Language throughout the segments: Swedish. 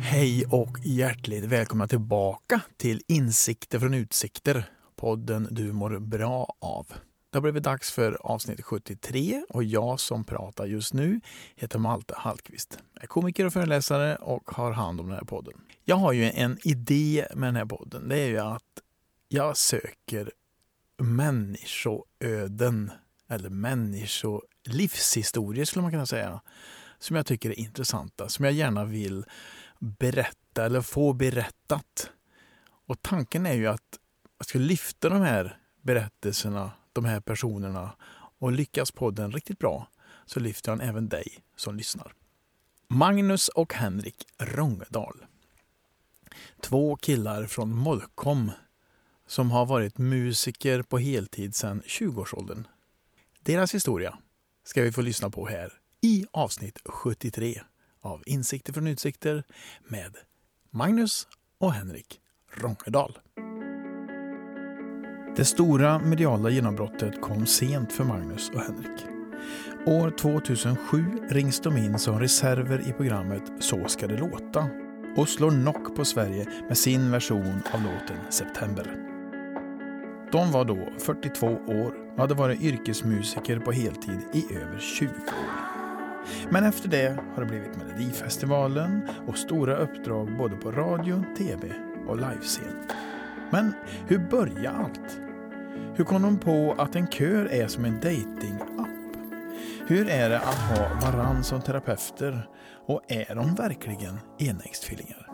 Hej och hjärtligt välkomna tillbaka till Insikter från utsikter, podden du mår bra av. Det har blivit dags för avsnitt 73 och jag som pratar just nu heter Malte Hallqvist. Jag är komiker och föreläsare och har hand om den här podden. Jag har ju en idé med den här podden. Det är ju att jag söker människoöden eller människolivshistorier skulle man kunna säga som jag tycker är intressanta, som jag gärna vill berätta eller få berättat. Och tanken är ju att jag ska lyfta de här berättelserna, de här personerna och lyckas podden riktigt bra så lyfter han även dig som lyssnar. Magnus och Henrik Rångedal. Två killar från Molkom som har varit musiker på heltid sedan 20-årsåldern. Deras historia ska vi få lyssna på här i avsnitt 73 av Insikter från utsikter med Magnus och Henrik Rongedal. Det stora mediala genombrottet kom sent för Magnus och Henrik. År 2007 rings de in som reserver i programmet Så ska det låta och slår knock på Sverige med sin version av låten September. De var då 42 år och hade varit yrkesmusiker på heltid i över 20 år. Men efter det har det blivit Melodifestivalen och stora uppdrag både på radio, tv och livescen. Men hur börjar allt? Hur kom de på att en kör är som en dating-app? Hur är det att ha varann som terapeuter? Och är de verkligen enäggstvillingar?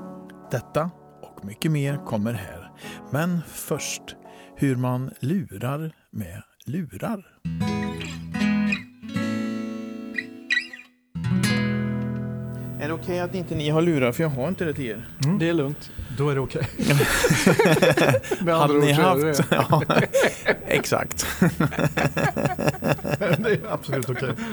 Detta och mycket mer kommer här. Men först hur man lurar med lurar. Är det okej okay att inte ni har lurar? För jag har inte det till er. Mm. Det är lugnt. Då är det okej. Okay. Hade ni haft? ja, exakt. det är absolut okej. Okay.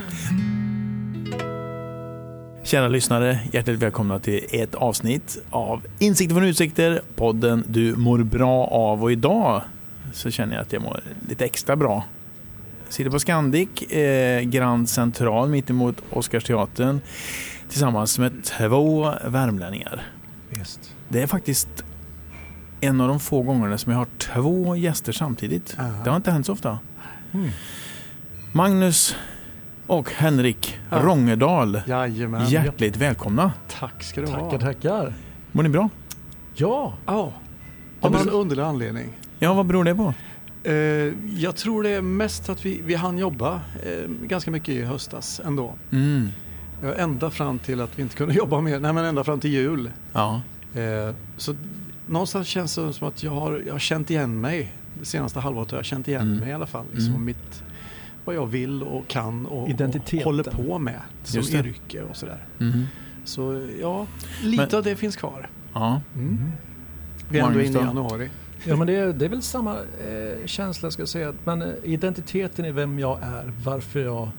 Kära lyssnare, hjärtligt välkomna till ett avsnitt av Insikter från utsikter, podden du mår bra av. Och idag så känner jag att jag mår lite extra bra. Jag sitter på Scandic, eh, Grand Central mittemot Oscarsteatern tillsammans med två värmlänningar. Just. Det är faktiskt en av de få gångerna som jag har två gäster samtidigt. Aha. Det har inte hänt så ofta. Mm. Magnus och Henrik ja. Rångedal. Jajamän. Hjärtligt välkomna. Tack ska du ha. Tackar, tackar. Mår ni bra? Ja. ja. Av en underlig anledning. Ja, vad beror det på? Uh, jag tror det är mest att vi, vi hann jobba uh, ganska mycket i höstas ändå. Mm. Ända fram till att vi inte kunde jobba mer. Nej men ända fram till jul. Ja. Eh, så någonstans känns det som att jag har, jag har känt igen mig. Det senaste halvåret har jag känt igen mm. mig i alla fall. Liksom mm. mitt, vad jag vill och kan och, och håller på med som yrke och sådär. Mm. Så ja, lite men, av det finns kvar. Ja. Mm. Vi är ändå inne i januari. Ja men det är, det är väl samma eh, känsla ska jag säga. Men eh, identiteten i vem jag är, varför jag...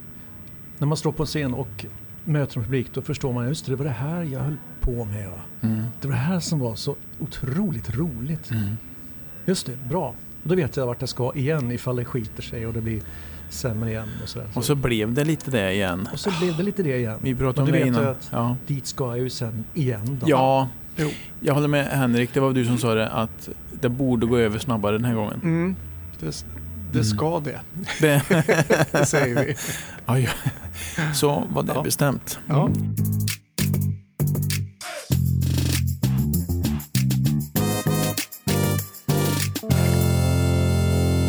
När man står på en scen och möter en publik då förstår man just det, det var det här jag höll på med. Mm. Det var det här som var så otroligt roligt. Mm. Just det, bra. Och då vet jag vart jag ska igen ifall det skiter sig och det blir sämre igen. Och, sådär. och så blev det lite det igen. Och så blev det lite det igen. Vi pratade om det innan. Att ja. Dit ska jag ju sen igen. Då. Ja, jo. jag håller med Henrik. Det var du som sa det att det borde gå över snabbare den här gången. Mm. Det, det ska mm. det. Det, det säger vi. Ja, ja. Så var det ja. bestämt. Ja.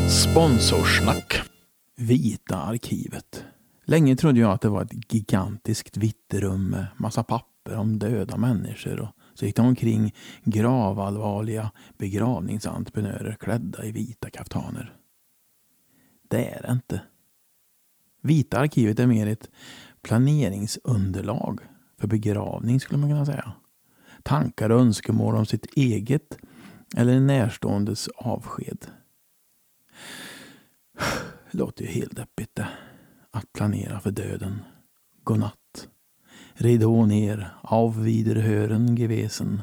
Sponsorsnack. Vita arkivet. Länge trodde jag att det var ett gigantiskt vitt rum med massa papper om döda människor och så gick det omkring gravallvarliga begravningsentreprenörer klädda i vita kaftaner. Det är det inte. Vita arkivet är mer ett planeringsunderlag för begravning skulle man kunna säga. Tankar och önskemål om sitt eget eller en närståendes avsked. Det låter ju helt deppigt det. Att planera för döden. Godnatt. Ridå ner, av hören gewesen.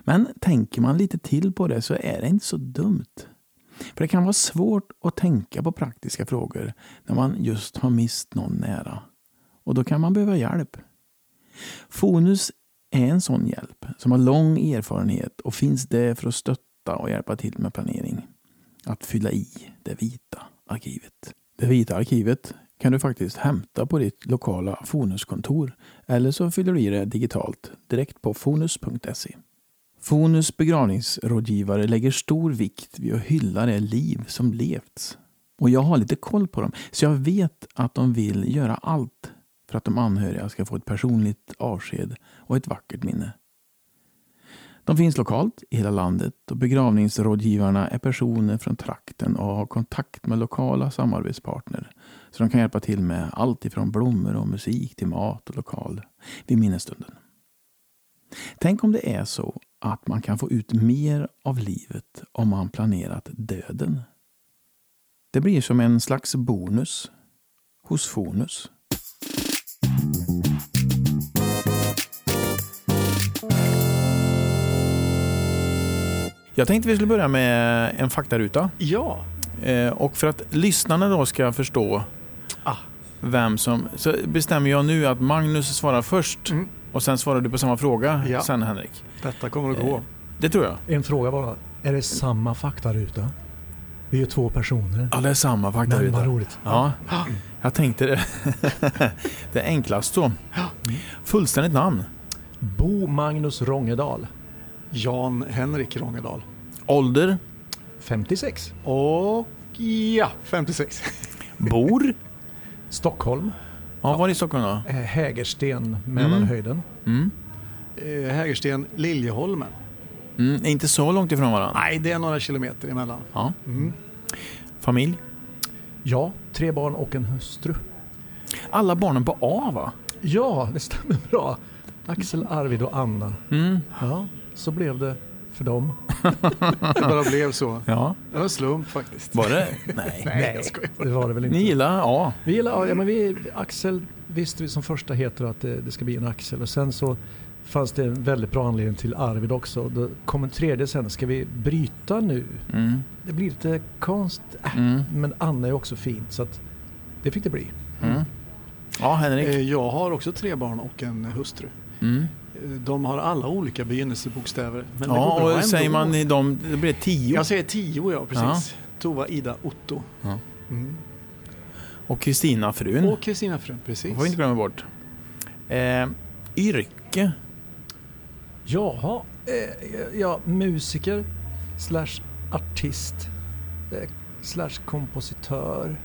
Men tänker man lite till på det så är det inte så dumt. För det kan vara svårt att tänka på praktiska frågor när man just har mist någon nära. Och då kan man behöva hjälp. Fonus är en sån hjälp som har lång erfarenhet och finns där för att stötta och hjälpa till med planering. Att fylla i det vita arkivet. Det vita arkivet kan du faktiskt hämta på ditt lokala Fonuskontor eller så fyller du i det digitalt direkt på fonus.se. Fonus begravningsrådgivare lägger stor vikt vid att hylla det liv som levts. Och jag har lite koll på dem, så jag vet att de vill göra allt för att de anhöriga ska få ett personligt avsked och ett vackert minne. De finns lokalt i hela landet och begravningsrådgivarna är personer från trakten och har kontakt med lokala samarbetspartner. Så de kan hjälpa till med allt ifrån blommor och musik till mat och lokal vid minnesstunden. Tänk om det är så att man kan få ut mer av livet om man planerat döden. Det blir som en slags bonus hos Fonus. Jag tänkte vi skulle börja med en faktaruta. Ja. Eh, och för att lyssnarna då ska förstå. Vem som... Så bestämmer jag nu att Magnus svarar först mm. och sen svarar du på samma fråga ja. sen Henrik. Detta kommer att gå. Eh, det tror jag. En fråga bara. Är det samma faktaruta? Vi är två personer. Ja, det är samma faktaruta. Men vad roligt. Ja, jag tänkte det. det är enklast så. Fullständigt namn? Bo Magnus Rångedal. Jan Henrik Rångedal. Ålder? 56. Och ja, 56. Bor? Stockholm. Ja, var i Stockholm då? Eh, Hägersten, Mälarhöjden. Mm. Mm. Eh, Hägersten, Liljeholmen. Mm, inte så långt ifrån varandra? Nej, det är några kilometer emellan. Ja. Mm. Familj? Ja, tre barn och en hustru. Alla barnen på A va? Ja, det stämmer bra. Axel, Arvid och Anna. Mm. Ja, så blev det för dem. det bara blev så. Ja. Det var en slump faktiskt. Var det? Nej, Nej jag skojar. det var det väl inte. Ni gillar A? Vi gillar A. Ja, men vi, Axel visste vi som första heter att det, det, ska bli en Axel och sen så fanns det en väldigt bra anledning till Arvid också. Då kom en tredje sen, ska vi bryta nu? Mm. Det blir lite konst. Äh, mm. Men Anna är också fint så att det fick det bli. Mm. Ja, Henrik? Eh, jag har också tre barn och en hustru. Mm. De har alla olika begynnelsebokstäver. Men ja, och ändå. säger man i dem, det blir tio? Jag säger tio, ja precis. Ja. Tova, Ida, Otto. Ja. Mm. Och Kristina frun. Och Kristina frun, precis. får vi inte glömma bort. Eh, yrke? Jaha, eh, ja, musiker slash artist eh, slash kompositör.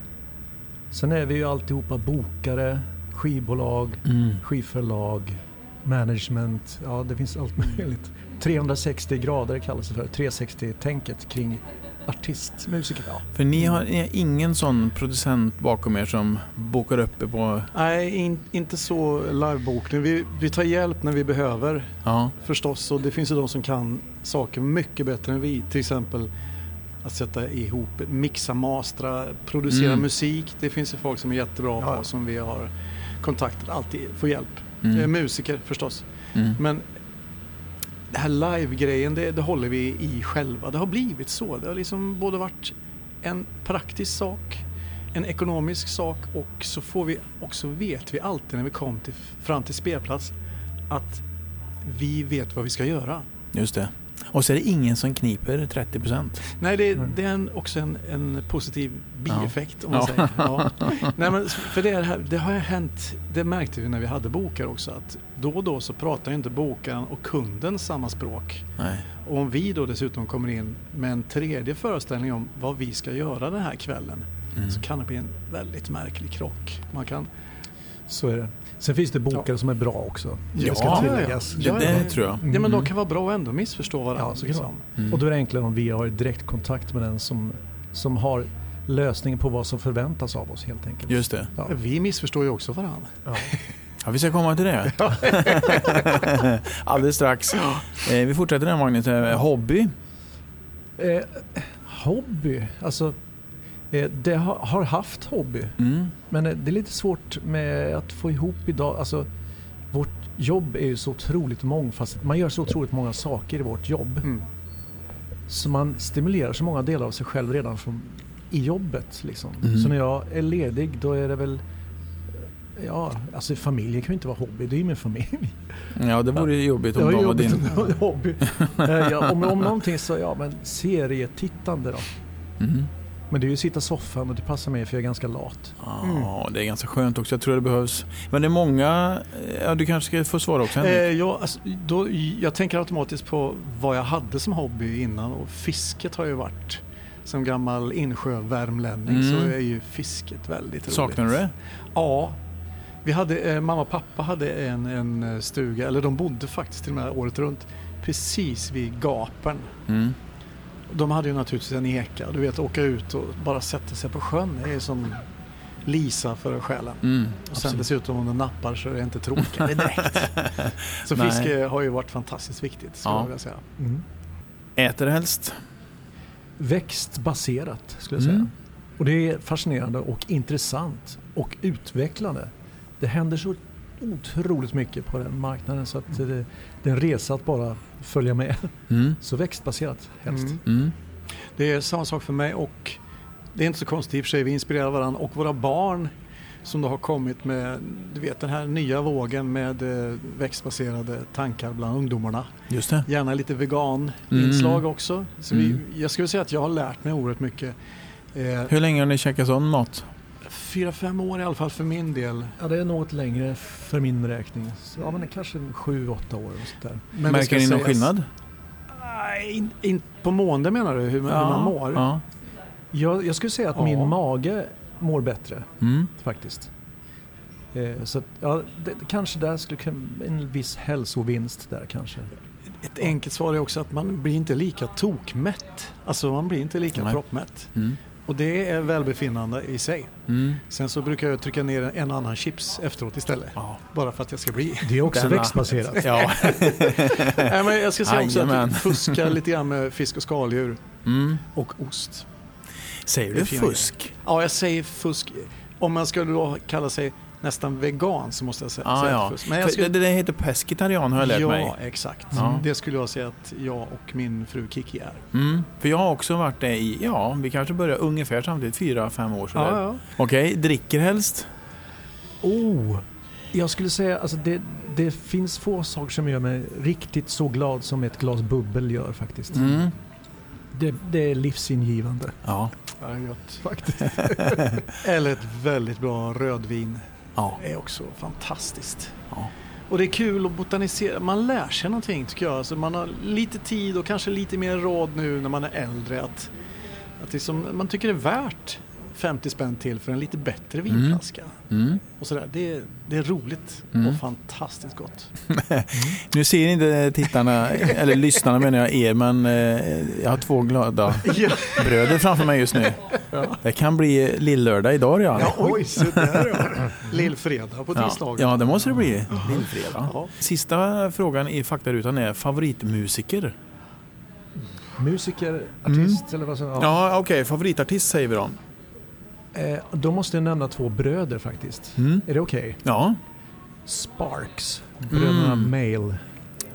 Sen är vi ju alltihopa bokare, skivbolag, mm. skivförlag management, ja det finns allt möjligt. 360 grader kallas det för, 360-tänket kring artist, musiker. Ja. För ni har, ni har, ingen sån producent bakom er som bokar upp er på... Nej, in, inte så livebokning. Vi, vi tar hjälp när vi behöver ja. förstås och det finns ju de som kan saker mycket bättre än vi. Till exempel att sätta ihop, mixa, mastra, producera mm. musik. Det finns ju folk som är jättebra ja. på som vi har kontaktat, alltid får hjälp. Mm. Musiker förstås. Mm. Men det här live-grejen, det, det, håller vi i själva. Det har blivit så. Det har liksom både varit en praktisk sak, en ekonomisk sak och så får vi också vet vi alltid när vi kommer till, fram till spelplats att vi vet vad vi ska göra. Just det. Och så är det ingen som kniper 30 procent. Nej, det, det är en, också en, en, positiv bieffekt ja. om man ja. säger. Ja. Nej, men för det, här, det har hänt, det märkte vi när vi hade bokar också, att då och då så pratar inte bokaren och kunden samma språk. Nej. Och om vi då dessutom kommer in med en tredje föreställning om vad vi ska göra den här kvällen mm. så kan det bli en väldigt märklig krock. Man kan så är det. Sen finns det bokare ja. som är bra också. Ja, ska tilläggas. Ja, ja. Det, det, tror jag. Ja, men de mm. kan vara bra och ändå missförstå varandra. Ja, så liksom. mm. Och då är det enklare om vi har direktkontakt med den som, som har lösningen på vad som förväntas av oss helt enkelt. Just det. Ja. Vi missförstår ju också varandra. Ja. Ja, vi ska komma till det. Alldeles strax. Eh, vi fortsätter där Magnus. Eh, hobby? Eh, hobby? Alltså det har haft hobby. Mm. Men eh, det är lite svårt med att få ihop idag. Alltså, vårt jobb är ju så otroligt mångfacetterat. Man gör så otroligt många saker i vårt jobb. Mm. Så man stimulerar så många delar av sig själv redan från, i jobbet. Liksom. Mm. Så när jag är ledig då är det väl Ja, alltså familjen kan ju inte vara hobby, det är ju min familj. Ja, det vore ju jobbigt om de var din. hobby. Eh, ja, om, om någonting så, ja men serietittande då. Mm. Men det är ju att sitta i soffan och det passar mig för jag är ganska lat. Ja, det är ganska skönt också. Jag tror det behövs. Men det är många, ja du kanske ska få svara också eh, ja, alltså, då, Jag tänker automatiskt på vad jag hade som hobby innan och fisket har ju varit som gammal insjövärmlänning mm. så är ju fisket väldigt roligt. Saknar du det? Ja, vi hade, eh, mamma och pappa hade en, en eh, stuga, eller de bodde faktiskt till och med året runt, precis vid gapen. Mm. De hade ju naturligtvis en eka. Du vet, åka ut och bara sätta sig på sjön det är som Lisa för själen. Mm, och sen dessutom om den nappar så är det inte tråkigare direkt. så fiske har ju varit fantastiskt viktigt, skulle ja. jag säga. Mm. Äter helst? Växtbaserat, skulle jag säga. Mm. Och det är fascinerande och intressant och utvecklande det händer så otroligt mycket på den marknaden så att det, det är en resa att bara följa med. Mm. Så växtbaserat helst. Mm. Mm. Det är samma sak för mig och det är inte så konstigt i och för sig, vi inspirerar varandra och våra barn som då har kommit med du vet, den här nya vågen med eh, växtbaserade tankar bland ungdomarna. Just det. Gärna lite vegan-inslag mm. också. Så vi, mm. jag skulle säga att jag har lärt mig oerhört mycket. Eh, Hur länge har ni käkat sån mat? Fyra, fem år i alla fall för min del. Ja, det är något längre för min räkning. Så, ja, men kanske sju, åtta år. Och sånt där. Men Märker ni någon skillnad? Nej, in, in, på mående menar du? Hur, ja, hur man mår? Ja. Jag, jag skulle säga att ja. min mage mår bättre mm. faktiskt. Eh, så att, ja, det, kanske där skulle en viss hälsovinst där kanske. Ett enkelt svar är också att man blir inte lika tokmätt. Alltså man blir inte lika proppmätt. Mm. Och det är välbefinnande i sig. Mm. Sen så brukar jag trycka ner en annan chips efteråt istället. Ja. Bara för att jag ska bli... Det är också växtbaserat. ja. Nej, men jag ska säga också Ajamän. att fuska lite grann med fisk och skaldjur. Mm. Och ost. Säger du fusk? Ja, jag säger fusk. Om man skulle då kalla sig nästan vegan så måste jag säga, ah, ja. Men jag skulle... Det där heter pescetarian har jag lärt ja, mig. Ja, exakt. Det skulle jag säga att jag och min fru Kiki är. Mm. För jag har också varit det i, ja, vi kanske börjar ungefär samtidigt, fyra, fem år sådär. Ja, ja. Okej, okay. dricker helst? Oh, jag skulle säga, alltså det, det finns få saker som gör mig riktigt så glad som ett glas bubbel gör faktiskt. Mm. Det, det, är livsingivande. Ja. Ja, gott. Faktiskt. Eller ett väldigt bra rödvin. Ja. är också fantastiskt. Ja. Och det är kul att botanisera. Man lär sig någonting tycker jag. Alltså man har lite tid och kanske lite mer råd nu när man är äldre. Att, att liksom, man tycker det är värt 50 spänn till för en lite bättre mm. vinflaska. Mm. Och sådär. Det, det är roligt mm. och fantastiskt gott. nu ser inte tittarna, eller lyssnarna menar jag er, men eh, jag har två glada bröder framför mig just nu. Ja. Det kan bli lillördag idag redan. Ja, oj, så där ja. Lillfredag på tisdagen. Ja, ja, det måste det bli. Lillfredag. Ja. Sista frågan i faktarutan är favoritmusiker. Musiker, artist mm. eller vad som Ja, ja okej. Okay. Favoritartist säger vi då. Eh, då måste jag nämna två bröder faktiskt. Mm. Är det okej? Okay? Ja. Sparks, bröderna mm. Mail.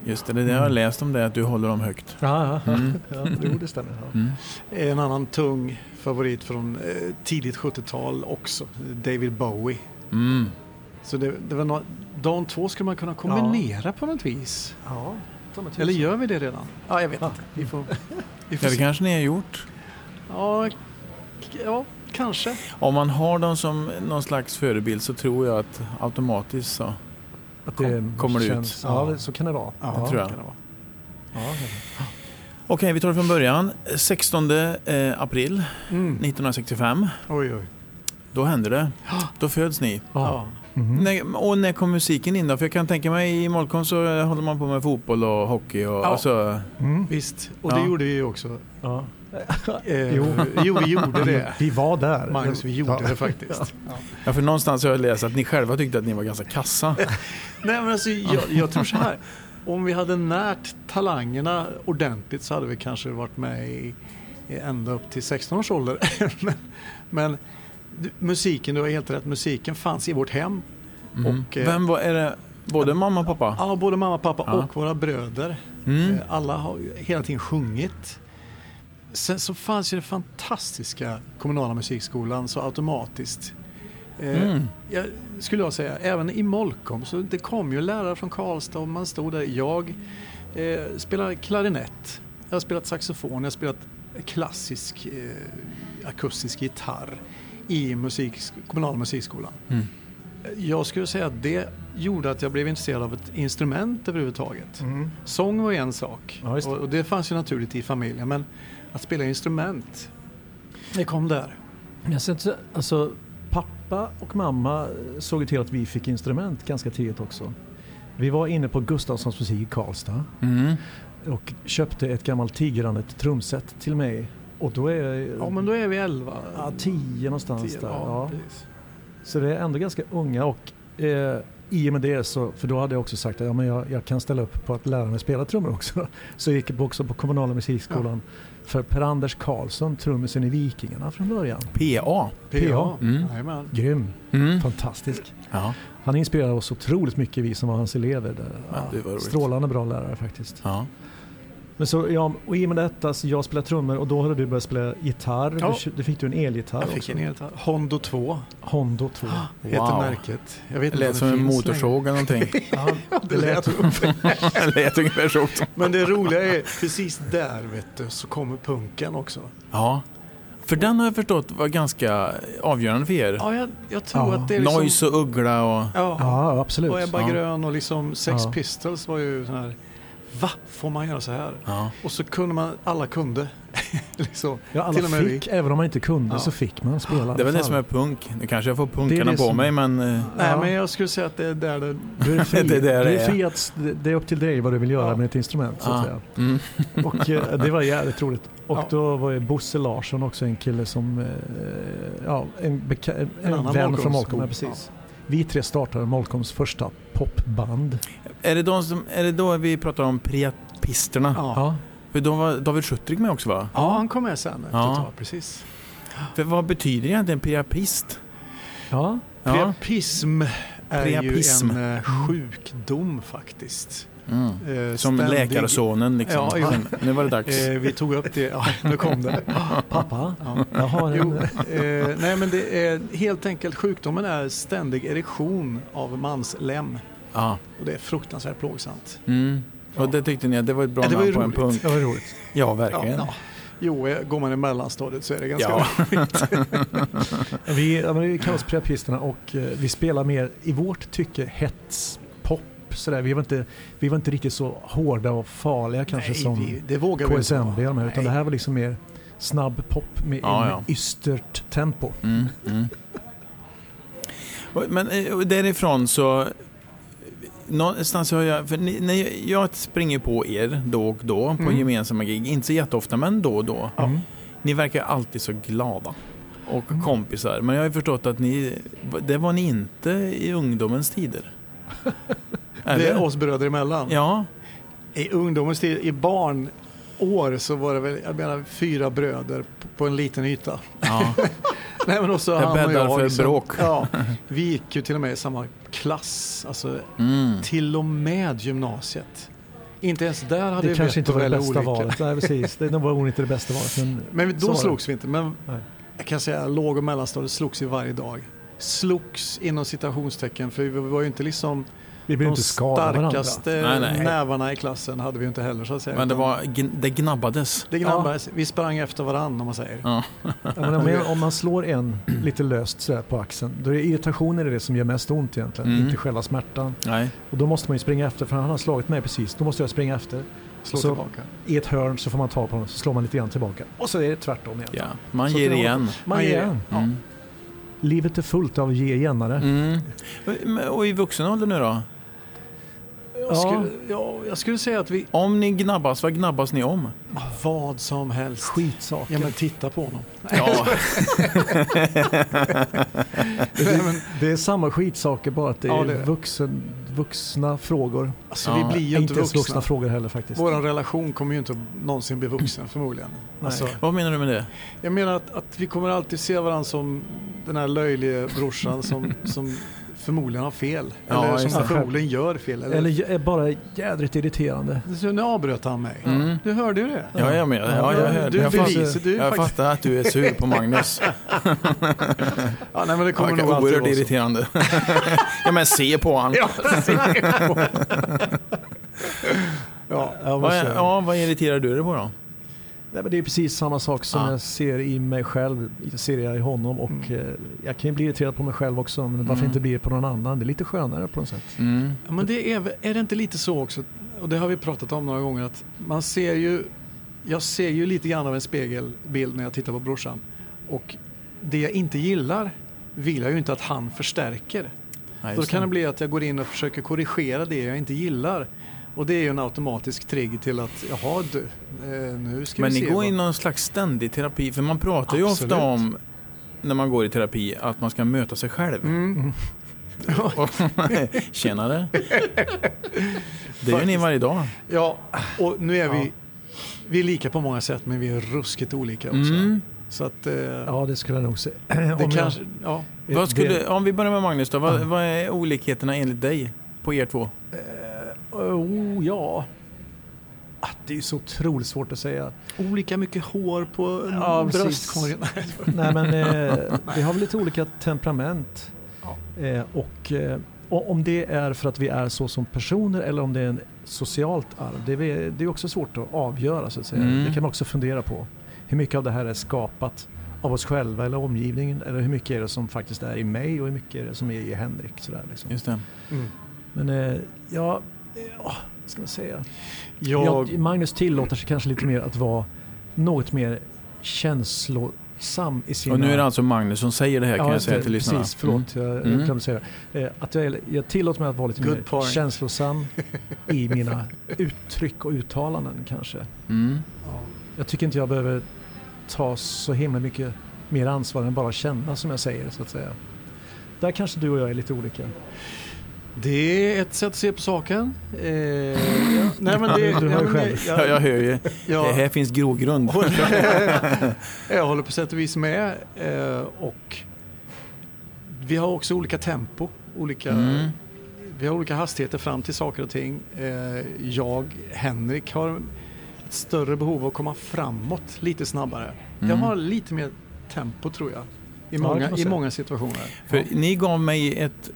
Just det, det jag har mm. läst om det, att du håller dem högt. Ja, mm. ja det stämmer. Ja. Mm. En annan tung favorit från eh, tidigt 70-tal också, David Bowie. Mm. Så det, det var no de två skulle man kunna kombinera ja. på något vis. Ja, Eller gör vi det redan? Ja, jag vet inte. Vi får, vi får ja, det kanske ni har gjort. Ja, ja Kanske. Om man har dem som någon slags förebild så tror jag att automatiskt så att det kommer det ut. Ja, ja, så kan det vara. Ja, det tror jag. Det ja, Okej, vi tar det från början. 16 eh, april mm. 1965. Oj, oj. Då händer det. Då föds ni. Ja. Mm -hmm. när, och när kom musiken in då? För jag kan tänka mig i Molkom så håller man på med fotboll och hockey. Och, ja. alltså... Mm. Visst, och det gjorde vi också. Ja. Eh, jo. jo, vi gjorde det. Vi var där. Magnus, vi gjorde ja. det faktiskt. Ja. ja. för någonstans har jag läst att ni själva tyckte att ni var ganska kassa. Nej, men alltså, jag, jag tror så här. Om vi hade närt talangerna ordentligt så hade vi kanske varit med i, i ända upp till 16 års ålder. men, men musiken, du har helt rätt, musiken fanns i vårt hem. Mm. Och, eh, Vem var, är det? Både mamma och pappa? Ja, både mamma och pappa ja. och våra bröder. Mm. Eh, alla har hela tiden sjungit. Sen så fanns ju den fantastiska kommunala musikskolan så automatiskt. Eh, mm. jag, skulle jag säga, även i Molkom så det kom ju lärare från Karlstad och man stod där. Jag eh, spelar klarinett, jag har spelat saxofon, jag har spelat klassisk eh, akustisk gitarr i musik, kommunala musikskolan. Mm. Jag skulle säga att det gjorde att jag blev intresserad av ett instrument överhuvudtaget. Mm. Sång var en sak ja, det. Och, och, det fanns ju naturligt i familjen men att spela instrument, det kom där. Jag sett, alltså, pappa och mamma såg till att vi fick instrument ganska tidigt också. Vi var inne på Gustafssons musik i Karlstad mm. och köpte ett gammalt tigerandet trumset till mig. Och då är, ja men då är vi 11? Ja, 10 någonstans 10, där. Ja, ja. Så det är ändå ganska unga och eh, i och med det så, för då hade jag också sagt att ja, men jag, jag kan ställa upp på att lära mig spela trummor också. Så jag gick också på kommunala musikskolan ja. för Per-Anders Karlsson, trummisen i Vikingarna från början. PA? PA. Mm. Grym. Mm. Fantastisk. Ja. Han inspirerade oss otroligt mycket, vi som var hans elever. Där. Ja, strålande bra lärare faktiskt. Men så, ja, och i och med detta, så jag spelar trummor och då hade du börjat spela gitarr. Ja. Du, du fick du en elgitarr Jag fick också. en elgitarr. Hondo 2. Hondo 2. Wow. Heter märket. Jag vet det lät som en motorsåg eller någonting. ja, det lät, det lät ungefär så. Men det roliga är, precis där vet du, så kommer punken också. Ja. För den har jag förstått var ganska avgörande för er. Ja, jag, jag tror ja. att det är liksom... Noise och Uggla och... Ja, ja absolut. Och Ebba ja. Grön och liksom Sex Pistols var ju sån här Va? Får man göra så här? Ja. Och så kunde man, alla kunde. liksom. Ja, alla Till fick, vi. även om man inte kunde ja. så fick man spela. Det är väl det som är punk. Nu kanske jag får punkarna på som... mig men... Eh, Nej ja. men jag skulle säga att det är där det... Du är fri, det, är, där du är fri att, det är upp till dig vad du vill göra med ett instrument så att säga. Mm. Och eh, det var jävligt roligt. Och då var ju Bosse Larsson också en kille som, eh, ja en, en, en, en vän från Molkom, precis. Vi tre startade Molkoms första popband. Är det, de som, är det då vi pratar om priapisterna? Ja. För då var David Schuttrik med också va? Ja, han kom med sen. Ja. Precis. För vad betyder egentligen priapist? Ja. Priapism är Priapism. ju en uh, sjukdom faktiskt. Mm. Eh, Som läkarsonen liksom. Ja, ja. Nu var det dags. Eh, vi tog upp det. Ja, nu kom det. Pappa, ja. jag har en... Jo, eh, nej men det är helt enkelt sjukdomen är ständig erektion av manslem. Ja. Och det är fruktansvärt plågsamt. Mm. Och det tyckte ni att det var ett bra namn på en punkt? Det var roligt. Ja, verkligen. Ja, Jo, går man i mellanstadiet så är det ganska ja. vi, vi kallar oss Priapisterna och vi spelar mer, i vårt tycke, hets sådär. Vi var, inte, vi var inte riktigt så hårda och farliga kanske Nej, som vi, det KSMB. Utan Nej. det här var liksom mer snabb pop med, ja, med ja. ystert tempo. Mm, mm. Men eh, därifrån så någonstans har jag, för ni, när jag springer på er då och då på mm. gemensamma gig, inte så jätteofta men då och då. Mm. Ni verkar alltid så glada och mm. kompisar. Men jag har förstått att ni, det var ni inte i ungdomens tider. Det är oss bröder emellan. Ja. I ungdomens tid, i barnår så var det väl, jag menar fyra bröder på, en liten yta. Ja. Nej men också han och jag. för liksom, bråk. Ja, vi gick ju till och med i samma klass, alltså mm. till och med gymnasiet. Inte ens där hade det vi kanske inte var det bästa olika. valet. Nej, precis. Det var nog inte det bästa valet. Men, men då slogs vi inte. Men Nej. jag kan säga låg och mellanstadiet slogs vi varje dag. Slogs inom citationstecken för vi var ju inte liksom vi blev inte skada De starkaste nej, nej. nävarna i klassen hade vi inte heller så att säga. Men det, var, det gnabbades. Det gnabbades. Ja. Vi sprang efter varandra om man säger. Ja. ja men om man slår en lite löst så på axeln, då är irritationen det som gör mest ont egentligen, mm. inte själva smärtan. Nej. Och då måste man ju springa efter, för han har slagit mig precis, då måste jag springa efter. Slå så tillbaka. I ett hörn så får man ta på honom, så slår man lite grann tillbaka. Och så är det tvärtom igen. Ja, man så ger igen. Man, man ger igen. Mm. Livet är fullt av ge igenare. Mm. Och i vuxen ålder nu då? Jag, skulle, ja, jag skulle säga att vi... Om ni gnabbas, vad gnabbas ni om? Vad som helst. Skitsaker. Ja men titta på honom. Ja. det, det, är samma skitsaker bara att det är, ja, det är vuxen, vuxna frågor. Alltså, vi blir ju inte, inte vuxna. vuxna frågor heller faktiskt. Vår relation kommer ju inte någonsin bli vuxen förmodligen. Alltså, Vad menar du med det? Jag menar att, att vi kommer alltid se varandra som den här löjliga brorsan som, som förmodligen har fel. Ja, eller som förmodligen gör fel. Eller, eller är bara jädrigt irriterande. Så nu avbröt han mig. Mm. Du hörde ju det. Ja, jag med. Ja, jag, hörde. Du, jag, bevis, du, jag fattar att du är sur på Magnus. ja, nej, men det kommer ja, nog oerhört irriterande. ja, men se på han. ja, ja, vad, ja, vad irriterar du dig på då? Nej, men det är precis samma sak som ja. jag ser i mig själv, ser jag i honom och mm. eh, jag kan ju bli irriterad på mig själv också men varför mm. inte bli det på någon annan? Det är lite skönare på något sätt. Mm. Ja, men det är, är det inte lite så också, och det har vi pratat om några gånger, att man ser ju, jag ser ju lite grann av en spegelbild när jag tittar på brorsan och det jag inte gillar vill jag ju inte att han förstärker. Ja, Då kan det bli att jag går in och försöker korrigera det jag inte gillar. Och det är ju en automatisk trigg till att, jaha du, eh, nu ska Men vi se. Men ni går in i någon slags ständig terapi, för man pratar Absolut. ju ofta om när man går i terapi att man ska möta sig själv. Mm. Tjenare! Det gör ni varje dag. Ja, och nu är vi, vi är lika på många sätt men vi är ruskigt olika också. Mm. Så att, eh, ja, det skulle jag nog säga. om, kanske, ja. skulle, om vi börjar med Magnus då, vad, vad är olikheterna enligt dig på er två? Oh, ja. Ah, det är så otroligt svårt att säga. Olika mycket hår på ja, bröstkorgen. Nej men eh, vi har väl lite olika temperament. Ja. Eh, och, eh, och, om det är för att vi är så som personer eller om det är en socialt arv. Det är, det är också svårt att avgöra så att säga. Mm. Det kan man också fundera på. Hur mycket av det här är skapat av oss själva eller omgivningen eller hur mycket är det som faktiskt är i mig och hur mycket är det som är i Henrik. Sådär, liksom. Just det. Mm. Men eh, ja, vad ska man säga? Jag... Ja, Magnus tillåter sig kanske lite mer att vara något mer känslosam i sina... Och nu är det alltså Magnus som säger det här kan ja, jag säga till lyssnarna. Precis, förlåt. Mm. Jag glömde mm. säga det. Eh, att jag, jag tillåter mig att vara lite Good mer point. känslosam i mina uttryck och uttalanden kanske. Mm. Ja. Jag tycker inte jag behöver ta så himla mycket mer ansvar än bara känna som jag säger så att säga. Där kanske du och jag är lite olika. Det är ett sätt att se på saken. Eh, ja. Nej, men det, du hör ju själv. Ja, jag hör ju. Ja. Det här finns grogrund. jag håller på sätt och vis med. Eh, och vi har också olika tempo. Olika, mm. Vi har olika hastigheter fram till saker och ting. Eh, jag, Henrik, har ett större behov av att komma framåt lite snabbare. Mm. Jag har lite mer tempo tror jag. I många, i många situationer. För Ni gav mig ett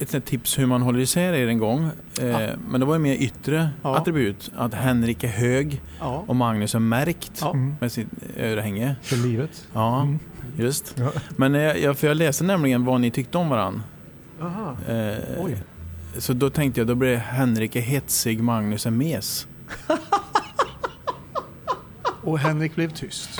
ett tips hur man håller isär er en gång. Eh, ja. Men det var ju mer yttre ja. attribut. Att Henrik är hög ja. och Magnus är märkt med sitt örhänge. För livet. Ja, mm. just. Men jag, för jag läste nämligen vad ni tyckte om varandra. Eh, så då tänkte jag, då blir Henrik är hetsig, Magnus är mes. Och Henrik blev tyst.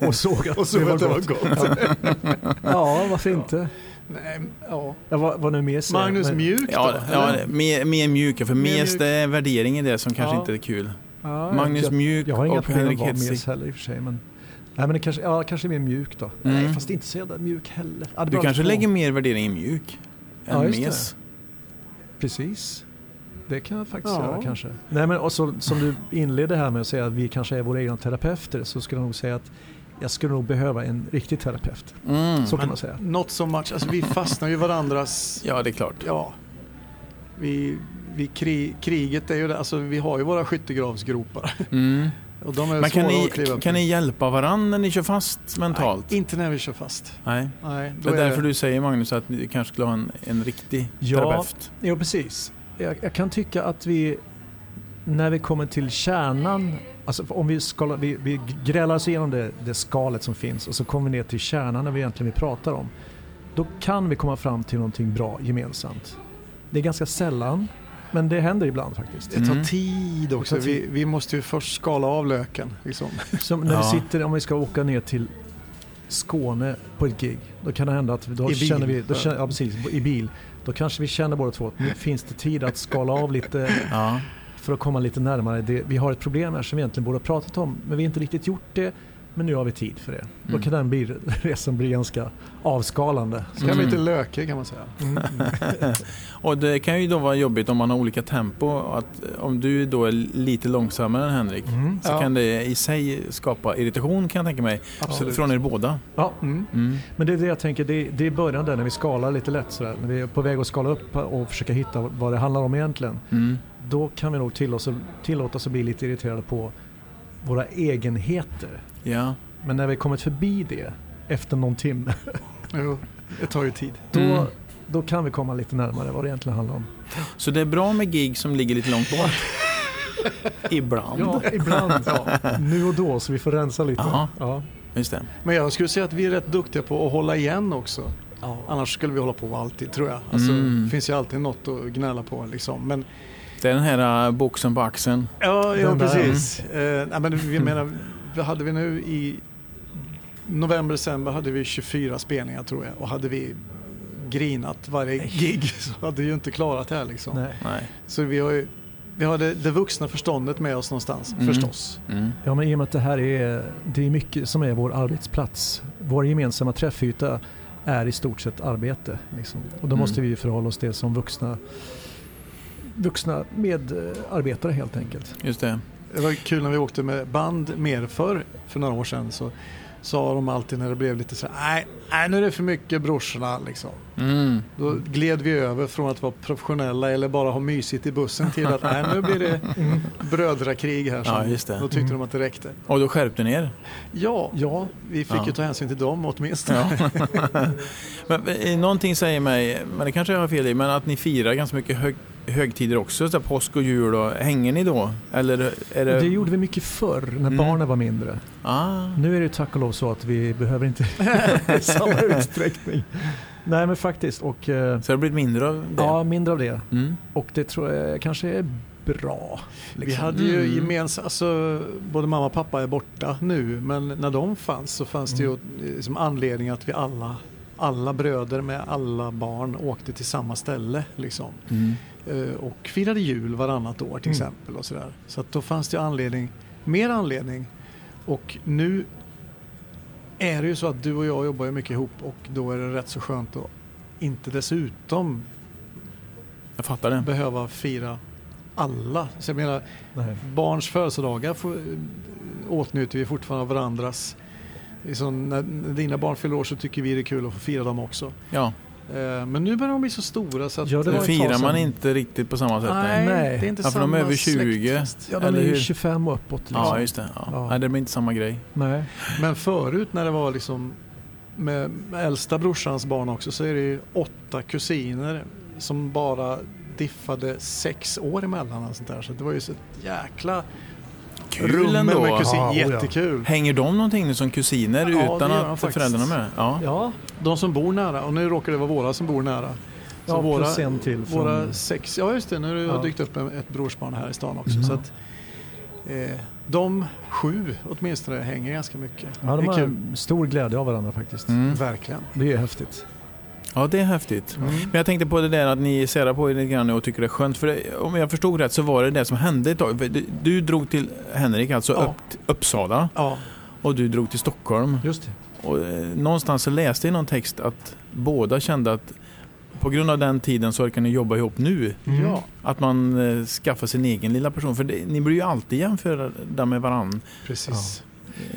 och såg att, och såg det, var att det var gott. ja, varför inte? Nej, ja. ja vad, vad nu mes Magnus men... Mjuk då? Ja, ja mer, mer mjuk. För mes det är värdering i det som kanske ja. inte är kul. Ja, Magnus jag, Mjuk jag har inga och Henrik heller i och för sig. Men... Nej men det kanske, ja, kanske mer mjuk då. Mm. Nej fast inte så jävla mjuk heller. Ja, du kanske lägger mer värdering i mjuk än ja, mes. Det. Precis. Det kan jag faktiskt ja. göra kanske. Nej men och så, som du inledde här med att säga att vi kanske är våra egna terapeuter så skulle jag nog säga att jag skulle nog behöva en riktig terapeut. Mm. Så kan man säga. Not so much. Alltså, vi fastnar ju varandras... ja, det är klart. Ja. Vi, vi krig, kriget är ju det. Alltså, vi har ju våra skyttegravsgropar. Mm. Och de är Men kan ni, kan ni hjälpa varandra när ni kör fast mentalt? Nej, inte när vi kör fast. Nej. Nej det är, är därför det... du säger Magnus att ni kanske skulle ha en, en riktig ja, terapeut. Ja, precis. Jag, jag kan tycka att vi, när vi kommer till kärnan Alltså om vi, skalar, vi, vi grälar oss igenom det, det, skalet som finns och så kommer vi ner till kärnan när vi egentligen vi pratar om. Då kan vi komma fram till någonting bra gemensamt. Det är ganska sällan, men det händer ibland faktiskt. Det tar mm. tid också. Tar tid. Vi, vi, måste ju först skala av löken. Liksom. Som när ja. vi sitter, om vi ska åka ner till Skåne på ett gig. Då kan det hända att då I känner bil. vi, då känner, ja, precis, i bil. Då kanske vi känner båda två att nu finns det tid att skala av lite. Ja för att komma lite närmare. Det, vi har ett problem här som vi egentligen borde ha pratat om men vi har inte riktigt gjort det. men nu har vi tid för det. Mm. Då kan den bli, resan bli ganska avskalande. Så kan mm. lite lökig kan man säga. Mm. och det kan ju då vara jobbigt om man har olika tempo. Att om du då är lite långsammare än Henrik mm. så ja. kan det i sig skapa irritation kan jag tänka mig. Absolut. Från er båda. Ja, mm. Mm. men det är det jag tänker. Det, det är början där när vi skalar lite lätt sådär. När vi är på väg att skala upp och försöka hitta vad det handlar om egentligen. Då kan vi nog tillåta, oss att bli lite irriterade på våra egenheter. Ja. Men när vi kommit förbi det efter någon timme. jo, det tar ju tid. Då, mm. då kan vi komma lite närmare vad det egentligen handlar om. Så det är bra med gig som ligger lite långt bort? ibland. Ja, ibland. Ja. Nu och då, så vi får rensa lite. Ja. Just det. Men jag skulle säga att vi är rätt duktiga på att hålla igen också. Ja. Annars skulle vi hålla på alltid, tror jag. Alltså, mm. Det finns ju alltid något att gnälla på. Liksom. Men, det är den här uh, boxen på axeln. Ja, ja precis. Uh, nej, men vi menar, vad hade vi nu i november, december hade vi 24 spelningar tror jag och hade vi grinat varje gig så hade vi ju inte klarat det här liksom. Nej. Så vi har ju vi har det, det vuxna förståndet med oss någonstans mm. förstås. Mm. Ja men i och med att det här är, det är mycket som är vår arbetsplats. Vår gemensamma träffyta är i stort sett arbete. Liksom. Och då mm. måste vi förhålla oss till det som vuxna, vuxna medarbetare helt enkelt. Just det. Det var kul när vi åkte med band mer för för några år sedan. Så sa de alltid när det blev lite så nej, nej nu är det för mycket brorsorna liksom. Mm. Då gled vi över från att vara professionella eller bara ha mysigt i bussen till att nej, nu blir det brödrakrig här. Ja, just det. Då tyckte mm. de att det räckte. Och då skärpte ni er? Ja, ja vi fick ja. ju ta hänsyn till dem åtminstone. Ja. men, eh, någonting säger mig, men det kanske jag har fel i, men att ni firar ganska mycket hög högtider också, så påsk och jul. Och, hänger ni då? Eller är det... det gjorde vi mycket förr, när mm. barnen var mindre. Ah. Nu är det tack och lov så att vi behöver inte i samma utsträckning. Nej men faktiskt. Och, eh, så det har blivit mindre av det? Ja, mindre av det. Mm. Och det tror jag kanske är bra. Liksom. Vi hade ju mm. gemensamt, alltså, både mamma och pappa är borta nu men när de fanns så fanns det ju mm. liksom anledning att vi alla alla bröder med alla barn åkte till samma ställe. Liksom. Mm. Eh, och firade jul varannat år till mm. exempel. Och sådär. Så att då fanns det anledning, mer anledning. Och nu är det ju så att du och jag jobbar ju mycket ihop och då är det rätt så skönt att inte dessutom behöva fira alla. Så jag menar, Nej. barns födelsedagar får, åtnjuter vi fortfarande av varandras. Liksom, när dina barn fyller år så tycker vi det är kul att få fira dem också. Ja. Eh, men nu börjar de bli så stora så att... Ja, det nu firar man inte riktigt på samma sätt. Nej, Nej. det är inte ja, för de är över 20. Ja, de är ju 25 och uppåt. Liksom. Ja, just det. Ja. Ja. Nej, det blir inte samma grej. Nej. Men förut när det var liksom med, med äldsta brorsans barn också så är det ju åtta kusiner som bara diffade sex år emellan. Och sånt där. Så det var ju så ett jäkla Kul ändå. med kusin, ja, jättekul. Hänger de någonting nu som kusiner ja, utan att faktiskt. föräldrarna är med? Ja. ja, de som bor nära. Och nu råkar det vara våra som bor nära. Så ja, våra, en till. Från... Våra sex, ja just det, nu har det ja. dykt upp ett brorsbarn här i stan också. Mm. Så att, eh, de sju åtminstone hänger ganska mycket. Ja, de har stor glädje av varandra faktiskt. Mm. Verkligen. Det är häftigt. Ja, det är häftigt. Mm. Men jag tänkte på det där att ni särar på er lite grann och tycker det är skönt. För det, om jag förstod rätt så var det det som hände ett tag. Du, du drog till Henrik, alltså ja. upp, Uppsala. Ja. Och du drog till Stockholm. Just det. Och eh, någonstans så läste jag i någon text att båda kände att på grund av den tiden så orkar ni jobba ihop nu. Mm. Att man eh, skaffar sin egen lilla person. För det, ni blir ju alltid jämförda med varandra. Precis. Ja.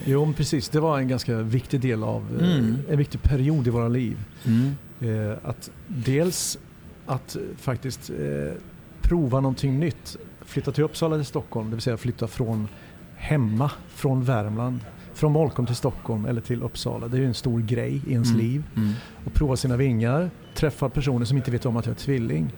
Jo, precis. Det var en ganska viktig del av, eh, mm. en viktig period i våra liv. Mm. Eh, att dels att faktiskt eh, prova någonting nytt. Flytta till Uppsala till Stockholm, det vill säga flytta från hemma, från Värmland. Från Molkom till Stockholm eller till Uppsala. Det är ju en stor grej i ens mm. liv. Mm. Och prova sina vingar, träffa personer som inte vet om att jag är tvilling.